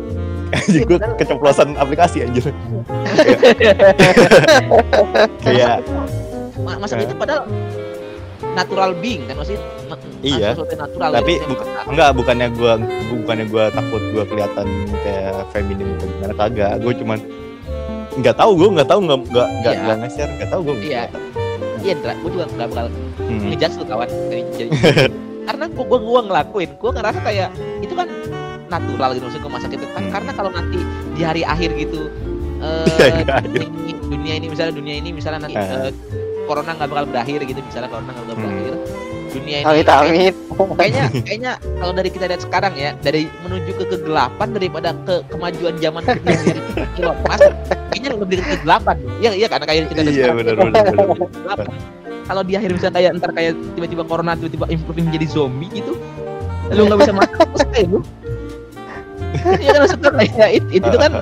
anjir gue keceplosan aplikasi anjir kayak (laughs) Ma- masak itu padahal natural being kan maksudnya Iya. natural Tapi masak. enggak bukannya gua bukannya gua takut gua kelihatan kayak feminim atau gimana kagak gue cuman nggak tahu gue nggak tahu nggak nggak nggak Iya. nggak nge-share nggak tahu gue Iya. iya gue juga nggak bakal hmm. ngejudge lu kawan Jadi- jadi- (laughs) karena gua, gua gua ngelakuin gua ngerasa kayak itu kan natural gitu maksudnya gua masak itu kan Hmm. karena kalau nanti di hari akhir gitu eh Iya, iya, dunia, ini, dunia ini misalnya dunia ini misalnya nanti Ah. eh, corona nggak bakal berakhir gitu misalnya corona nggak bakal Hmm. berakhir dunia ini Amit amit. kayaknya (laughs) kayaknya kalau dari kita lihat sekarang ya dari menuju ke kegelapan daripada ke kemajuan zaman dari Elon Musk kayaknya lebih ke kegelapan iya iya karena kayak kita lihat Iya, sekarang, benar, benar, benar. kegelapan. Kalau di akhir misalnya kayak ntar kayak tiba-tiba corona tiba-tiba improve menjadi zombie gitu lu nggak bisa makan terus kayak lu. (laughs) Iya kan maksudnya kayak it, it- itu kan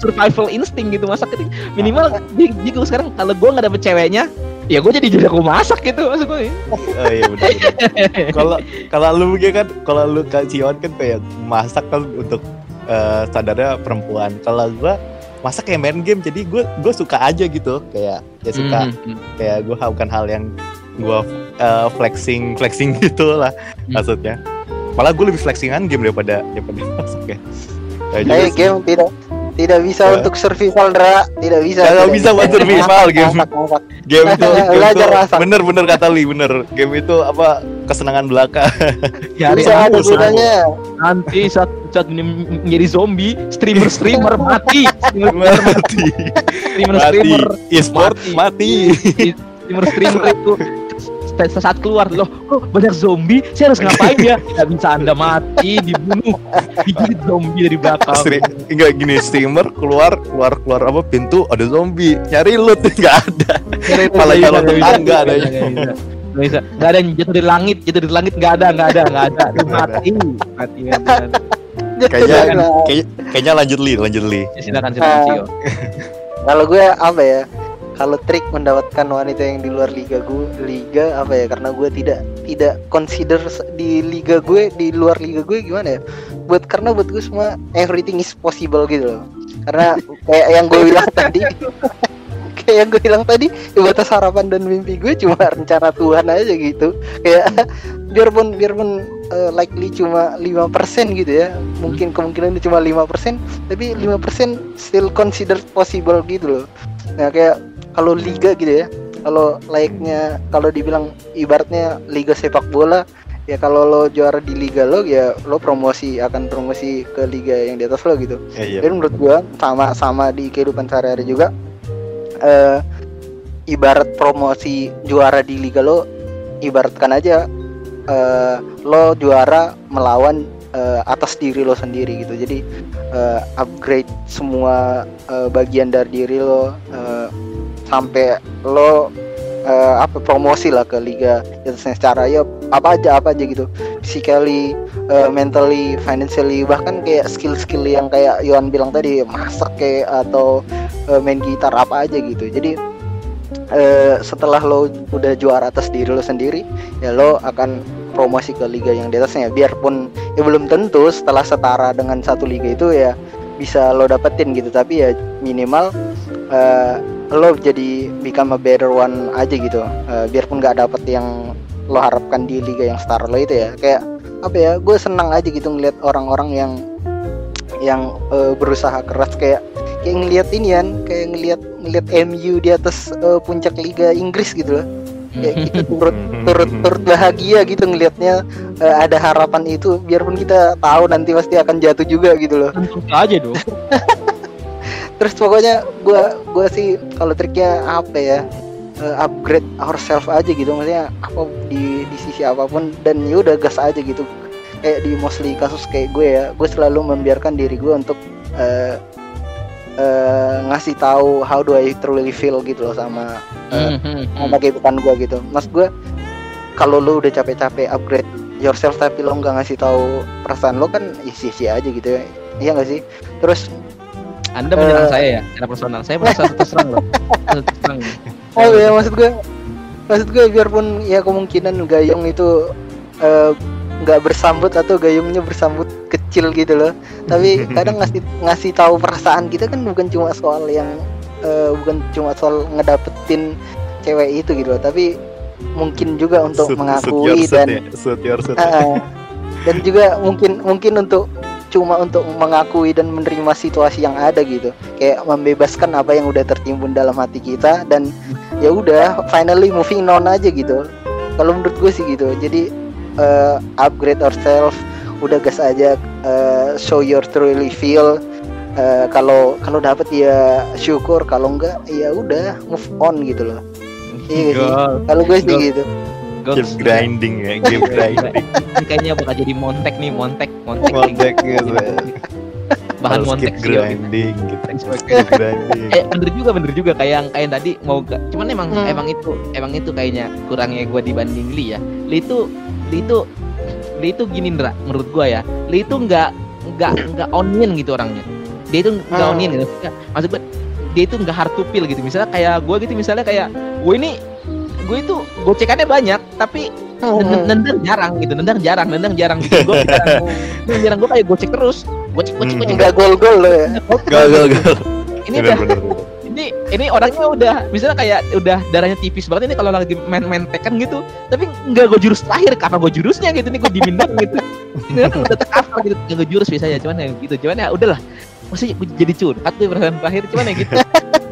survival instinct gitu masak itu. Minimal di, di gua sekarang kalau gue nggak dapet ceweknya ya gue jadi jago masak gitu maksud gue oh iya benar (laughs) kalau kalau lu mungkin kan kalau lu Sion kan kayak masak kan untuk eh, standarnya perempuan. Kalau gua masak kayak main game jadi gue gue suka aja gitu. Kayak ya suka. Hmm, kayak gue bukan hal yang gue uh, flexing flexing (laughs) gitu lah Hmm. maksudnya. Malah gue lebih flexingan game daripada daripada (laughs) masak ya Eh sih. game tidak tidak bisa Ya. untuk survival Dra, tidak bisa. Nggak tidak bisa buat survival, game. Masak, masak. game itu (laughs) game Belajar itu masak. bener bener kata Li bener. Game itu apa kesenangan belaka. (laughs) Ya, Bisa ada gunanya. nanti saat saat menjadi zombie streamer streamer mati. Streamer mati. Streamer mati. streamer e-sport mati. streamer streamer itu saat- saat keluar loh kok banyak zombie? Saya harus ngapain ya? Tidak bisa anda mati dibunuh. Digigit zombie dari belakang Enggak gini streamer keluar keluar keluar apa pintu ada zombie. Nyari loot (laughs) nggak ada. Malah Nggak jalan bisa, tetangga nggak ada. nggak bisa. Nggak nggak ada yang jatuh dari langit jatuh dari langit nggak ada nggak ada nggak ada. Mati mati kayaknya kayak- kayaknya lanjut Li lanjut Li Ya, silakan silakan. Cio. Kalau gue apa ya? Kalau trik mendapatkan wanita yang di luar liga gue, liga apa ya? Karena gue tidak tidak consider di liga gue, di luar liga gue gimana ya? Buat karena buat gue semua everything is possible gitu loh. Karena kayak yang gue bilang (laughs) tadi, kayak yang gue bilang tadi, ya batas harapan dan mimpi gue cuma rencana Tuhan aja gitu. Kayak (laughs) biarpun biarpun eh, likely cuma 5% gitu ya. Mungkin kemungkinan cuma 5%, tapi 5% still considered possible gitu loh. Nah, kayak kalau liga gitu ya. Kalau layaknya kalau dibilang ibaratnya liga sepak bola ya kalau lo juara di liga lo ya lo promosi akan promosi ke liga yang di atas lo gitu. ya, iya. Dan menurut gua sama sama di kehidupan sehari-hari juga eh ibarat promosi juara di liga lo ibaratkan aja eh lo juara melawan eh, atas diri lo sendiri gitu. Jadi eh, upgrade semua eh, bagian dari diri lo eh, sampai lo eh, apa promosi lah ke liga atasnya secara ya apa aja apa aja gitu physically eh, mentally, financially bahkan kayak skill-skill yang kayak Yohan bilang tadi masak kayak atau eh, main gitar apa aja gitu. Jadi eh, setelah lo udah juara atas diri lo sendiri, ya lo akan promosi ke liga yang di atasnya. Biarpun ya belum tentu setelah setara dengan satu liga itu ya bisa lo dapetin gitu. Tapi ya minimal eh, lo jadi become a better one aja gitu. Eh, biarpun nggak dapet yang lo harapkan di liga yang setara lo itu ya. Kayak apa ya? Gue senang aja gitu ngeliat orang-orang yang yang eh, berusaha keras kayak kayak ngeliat ini kan kayak ngeliat ngeliat MU di atas eh, puncak liga Inggris gitu loh kayak kita (laughs) turut turut turut bahagia gitu ngelihatnya eh, ada harapan itu biarpun kita tahu nanti pasti akan jatuh juga gitu loh Tentu aja dong (laughs) terus pokoknya gua gua sih kalau triknya apa ya eh, upgrade ourselves aja gitu. Maksudnya apa di di sisi apa pun. Dan ya udah gas aja gitu. Kayak di mostly kasus kayak gue ya gue selalu membiarkan diri gue untuk eh, eh, ngasih tahu how do I truly feel gitu loh sama eh, sama kehidupan gue gitu. Mas gue kalau lo udah capek-capek upgrade yourself tapi lo nggak ngasih tahu perasaan lo kan isi-isi aja gitu ya. Iya nggak sih? Terus Anda menyerang Eh. saya ya? Secara personal. Saya merasa terserang loh. Terserang oh ya maksud gue maksud gue biarpun ya kemungkinan gayung itu eh, nggak bersambut atau gayungnya bersambut kecil gitu loh. Tapi (laughs) kadang ngasih ngasih tahu perasaan kita kan bukan cuma soal yang eh, bukan cuma soal ngedapetin cewek itu gitu loh. Tapi mungkin juga untuk shoot mengakui your shoot dan ya, your shoot. Ah, dan juga mungkin mungkin untuk cuma untuk mengakui dan menerima situasi yang ada gitu. Kayak membebaskan apa yang udah tertimbun dalam hati kita dan ya udah finally moving on aja gitu. Kalau menurut gue sih gitu. Jadi eh, upgrade ourselves. Udah gas aja eh, show your truly feel. Eh, kalau kalau dapat ya syukur. Kalau enggak ya udah move on gitu loh. Iya kalau gue sih gitu. Game grinding ya, game (laughs) grinding. Ini kayaknya bakal jadi montek nih, montek, montek. Montek gitu. Bahan Harus montek keep sih. ya. grinding gitu. Grinding. Eh bener juga bener juga kayak yang kayak yang tadi mau gak cuman emang Hmm. emang itu emang itu kayaknya kurangnya gue dibanding Lee ya Lee itu Lee itu Lee itu gini Ndra menurut gue ya Lee itu nggak nggak nggak onion gitu orangnya dia itu nggak Hmm. onion gitu Maksudnya- maksud gue dia itu nggak hard to peel gitu misalnya kayak gue gitu misalnya kayak gue ini gue itu gocekannya banyak tapi nendang, nendang jarang gitu nendang jarang nendang jarang gitu. Gue jarang (laughs) nendang jarang gue kayak gocek terus. Gocek gocek Hmm. gocek. Nggak gol-gol lo ya. Gal gal gal. ini udah ini ini orangnya udah misalnya kayak udah darahnya tipis banget ini kalau lagi main-main tekan gitu. Tapi nggak gue jurus terakhir karena gue jurusnya gitu nih gue dimindang gitu. Ini kan udah tercover gitu nggak gue jurus biasanya cuman ya gitu. Cuman ya udahlah. Maksudnya gue jadi curhat tuh perasaan terakhir cuman ya gitu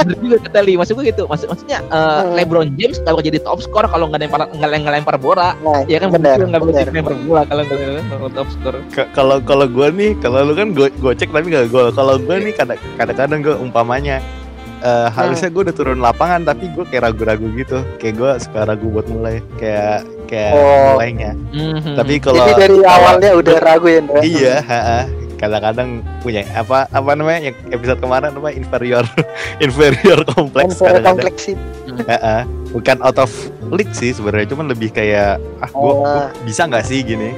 bener juga kata Lee maksud gue gitu maksud maksudnya eh, Hmm. LeBron James gak bakal jadi top score kalau nggak lempar nggak nggak lempar bola nah ya kan bener nggak bakal jadi lempar bola kalau nggak lempar top score Kalau kalau gue nih, kalau lu kan go gocek tapi gak gol. Kalau gue nih kadang- kadang-kadang gue umpamanya eh, harusnya gue udah turun lapangan tapi gue kayak ragu-ragu gitu. Kayak gue suka ragu buat mulai. Kayak kayak Oh. mulainya. Mhm. Tapi kalau jadi dari kalau- awalnya udah ragu ya? Iya, ha-ha. Kadang-kadang punya apa apa namanya yang episode kemarin apa inferior (laughs) inferior kompleks Inferior kadang-kadang. kompleks sih. Ha-ha. bukan out of league sih sebenarnya cuman lebih kayak ah gua, gua Oh. bisa nggak sih? gini.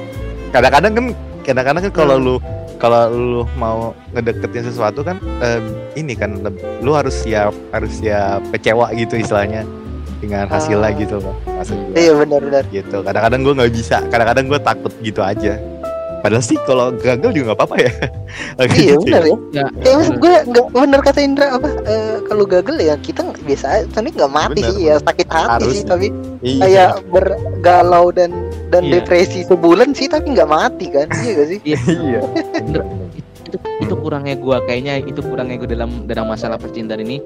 Kadang-kadang kan kadang-kadang kan kalau Hmm. lu kalau lu mau ngedeketin sesuatu kan ini kan lu harus siap harus siap kecewa gitu istilahnya dengan hasilnya Ah. gitu loh iya benar-benar. Gitu. Kadang-kadang gue nggak bisa kadang-kadang gue takut gitu aja padahal sih kalau gagal juga nggak apa-apa ya. (laughs) Iya gitu benar ya. Ya, Ya maksud gue nggak bener kata Indra apa eh, kalau gagal ya kita nggak biasa Soalnya nggak mati Bener, sih ya sakit hati Harus. sih tapi iya. kayak bergalau dan dan Iya. depresi sebulan sih tapi nggak mati kan iya gak sih? (laughs) Iya. Bener. itu itu kurangnya gua kayaknya itu kurangnya gua dalam dalam masalah percintaan ini.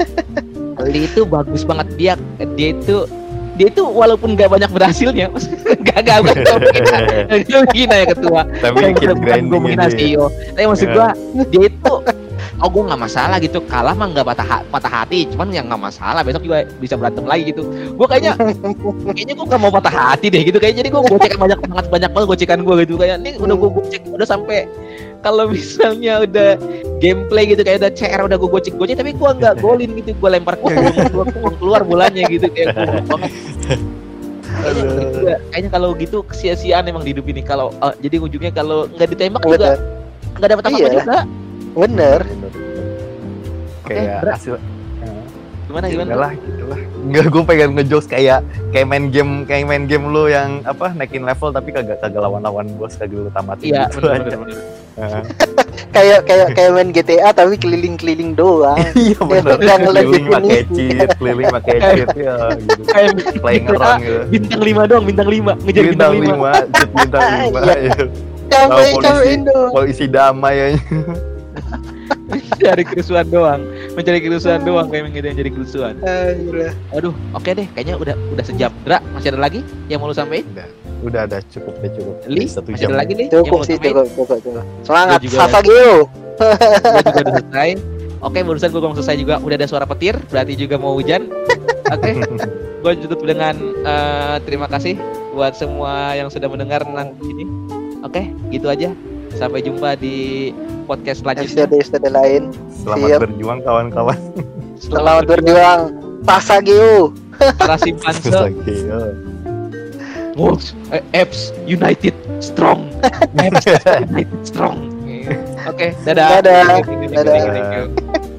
(laughs) Lee itu bagus banget dia dia itu dia itu walaupun gak banyak berhasilnya gak gak gak gak gini ya ketua tapi keep bukan gue ya. CEO tapi maksud Ya. gua dia itu oh gue nggak masalah gitu. Kalah mah nggak patah ha- patah hati cuman yang nggak masalah besok juga bisa berantem lagi gitu. Gue kayaknya (laughs) kayaknya gue nggak mau patah hati deh gitu. Kayak jadi gue gocek banyak banget banyak banget gocekan gue gitu. Kayak ini udah gue gocek udah sampai kalau misalnya udah gameplay gitu kayak udah CR udah gue gocek gocek tapi gue nggak (laughs) golin gitu. Gue lempar ke gue keluar bolanya gitu. Kayak gue banget. Kayaknya, kayaknya kalau gitu kesia-siaan emang di hidup ini. Kalau eh, jadi ujungnya kalau nggak ditembak juga bener nggak dapat apa-apa Iya. juga bener kayak berat. hasil gimana ya gimana lah gitu lah Enggak, gue pengen ngejokes kayak kayak main game kayak main game lu yang apa naikin level tapi kagak kagak lawan-lawan bos kagak lu tamatin iya gitu benar aja. benar benar. Heeh. (laughs) kayak kayak kayak main GTA tapi keliling-keliling doang (laughs) iya bener nggak keliling pakai cheat keliling pakai (laughs) cheat ya gitu kayak playing around gitu bintang lima doang bintang lima ngejar bintang, lima bintang lima Iya. ya. capek polisi. capek Indo polisi damai ya cari (laughs) kerusuhan doang. Mencari kerusuhan doang kayak gitu yang jadi kerusuhan. Aduh. aduh oke deh kayaknya udah udah sejam. Dra masih ada lagi yang mau lu sampaikan udah ada cukup deh cukup. Li satu masih jam. ada lagi nih cukup sih cukup cukup cukup. Semangat Gua juga Sasa Geo Gua juga udah selesai. Oke barusan gue ngomong selesai juga udah ada suara petir berarti juga mau hujan. Oke (laughs) gue tutup dengan eh, terima kasih buat semua yang sudah mendenar tentang ini. Oke gitu aja sampai jumpa di podcast selanjutnya episode episode lain selamat Siap. berjuang kawan-kawan selamat berjuang Sasa Geo para (laughs) simpanse Oke, ya. Wolves, eh, Apps United strong. (laughs) Apps United strong. Oke, dadah. Dadah. Thank you, thank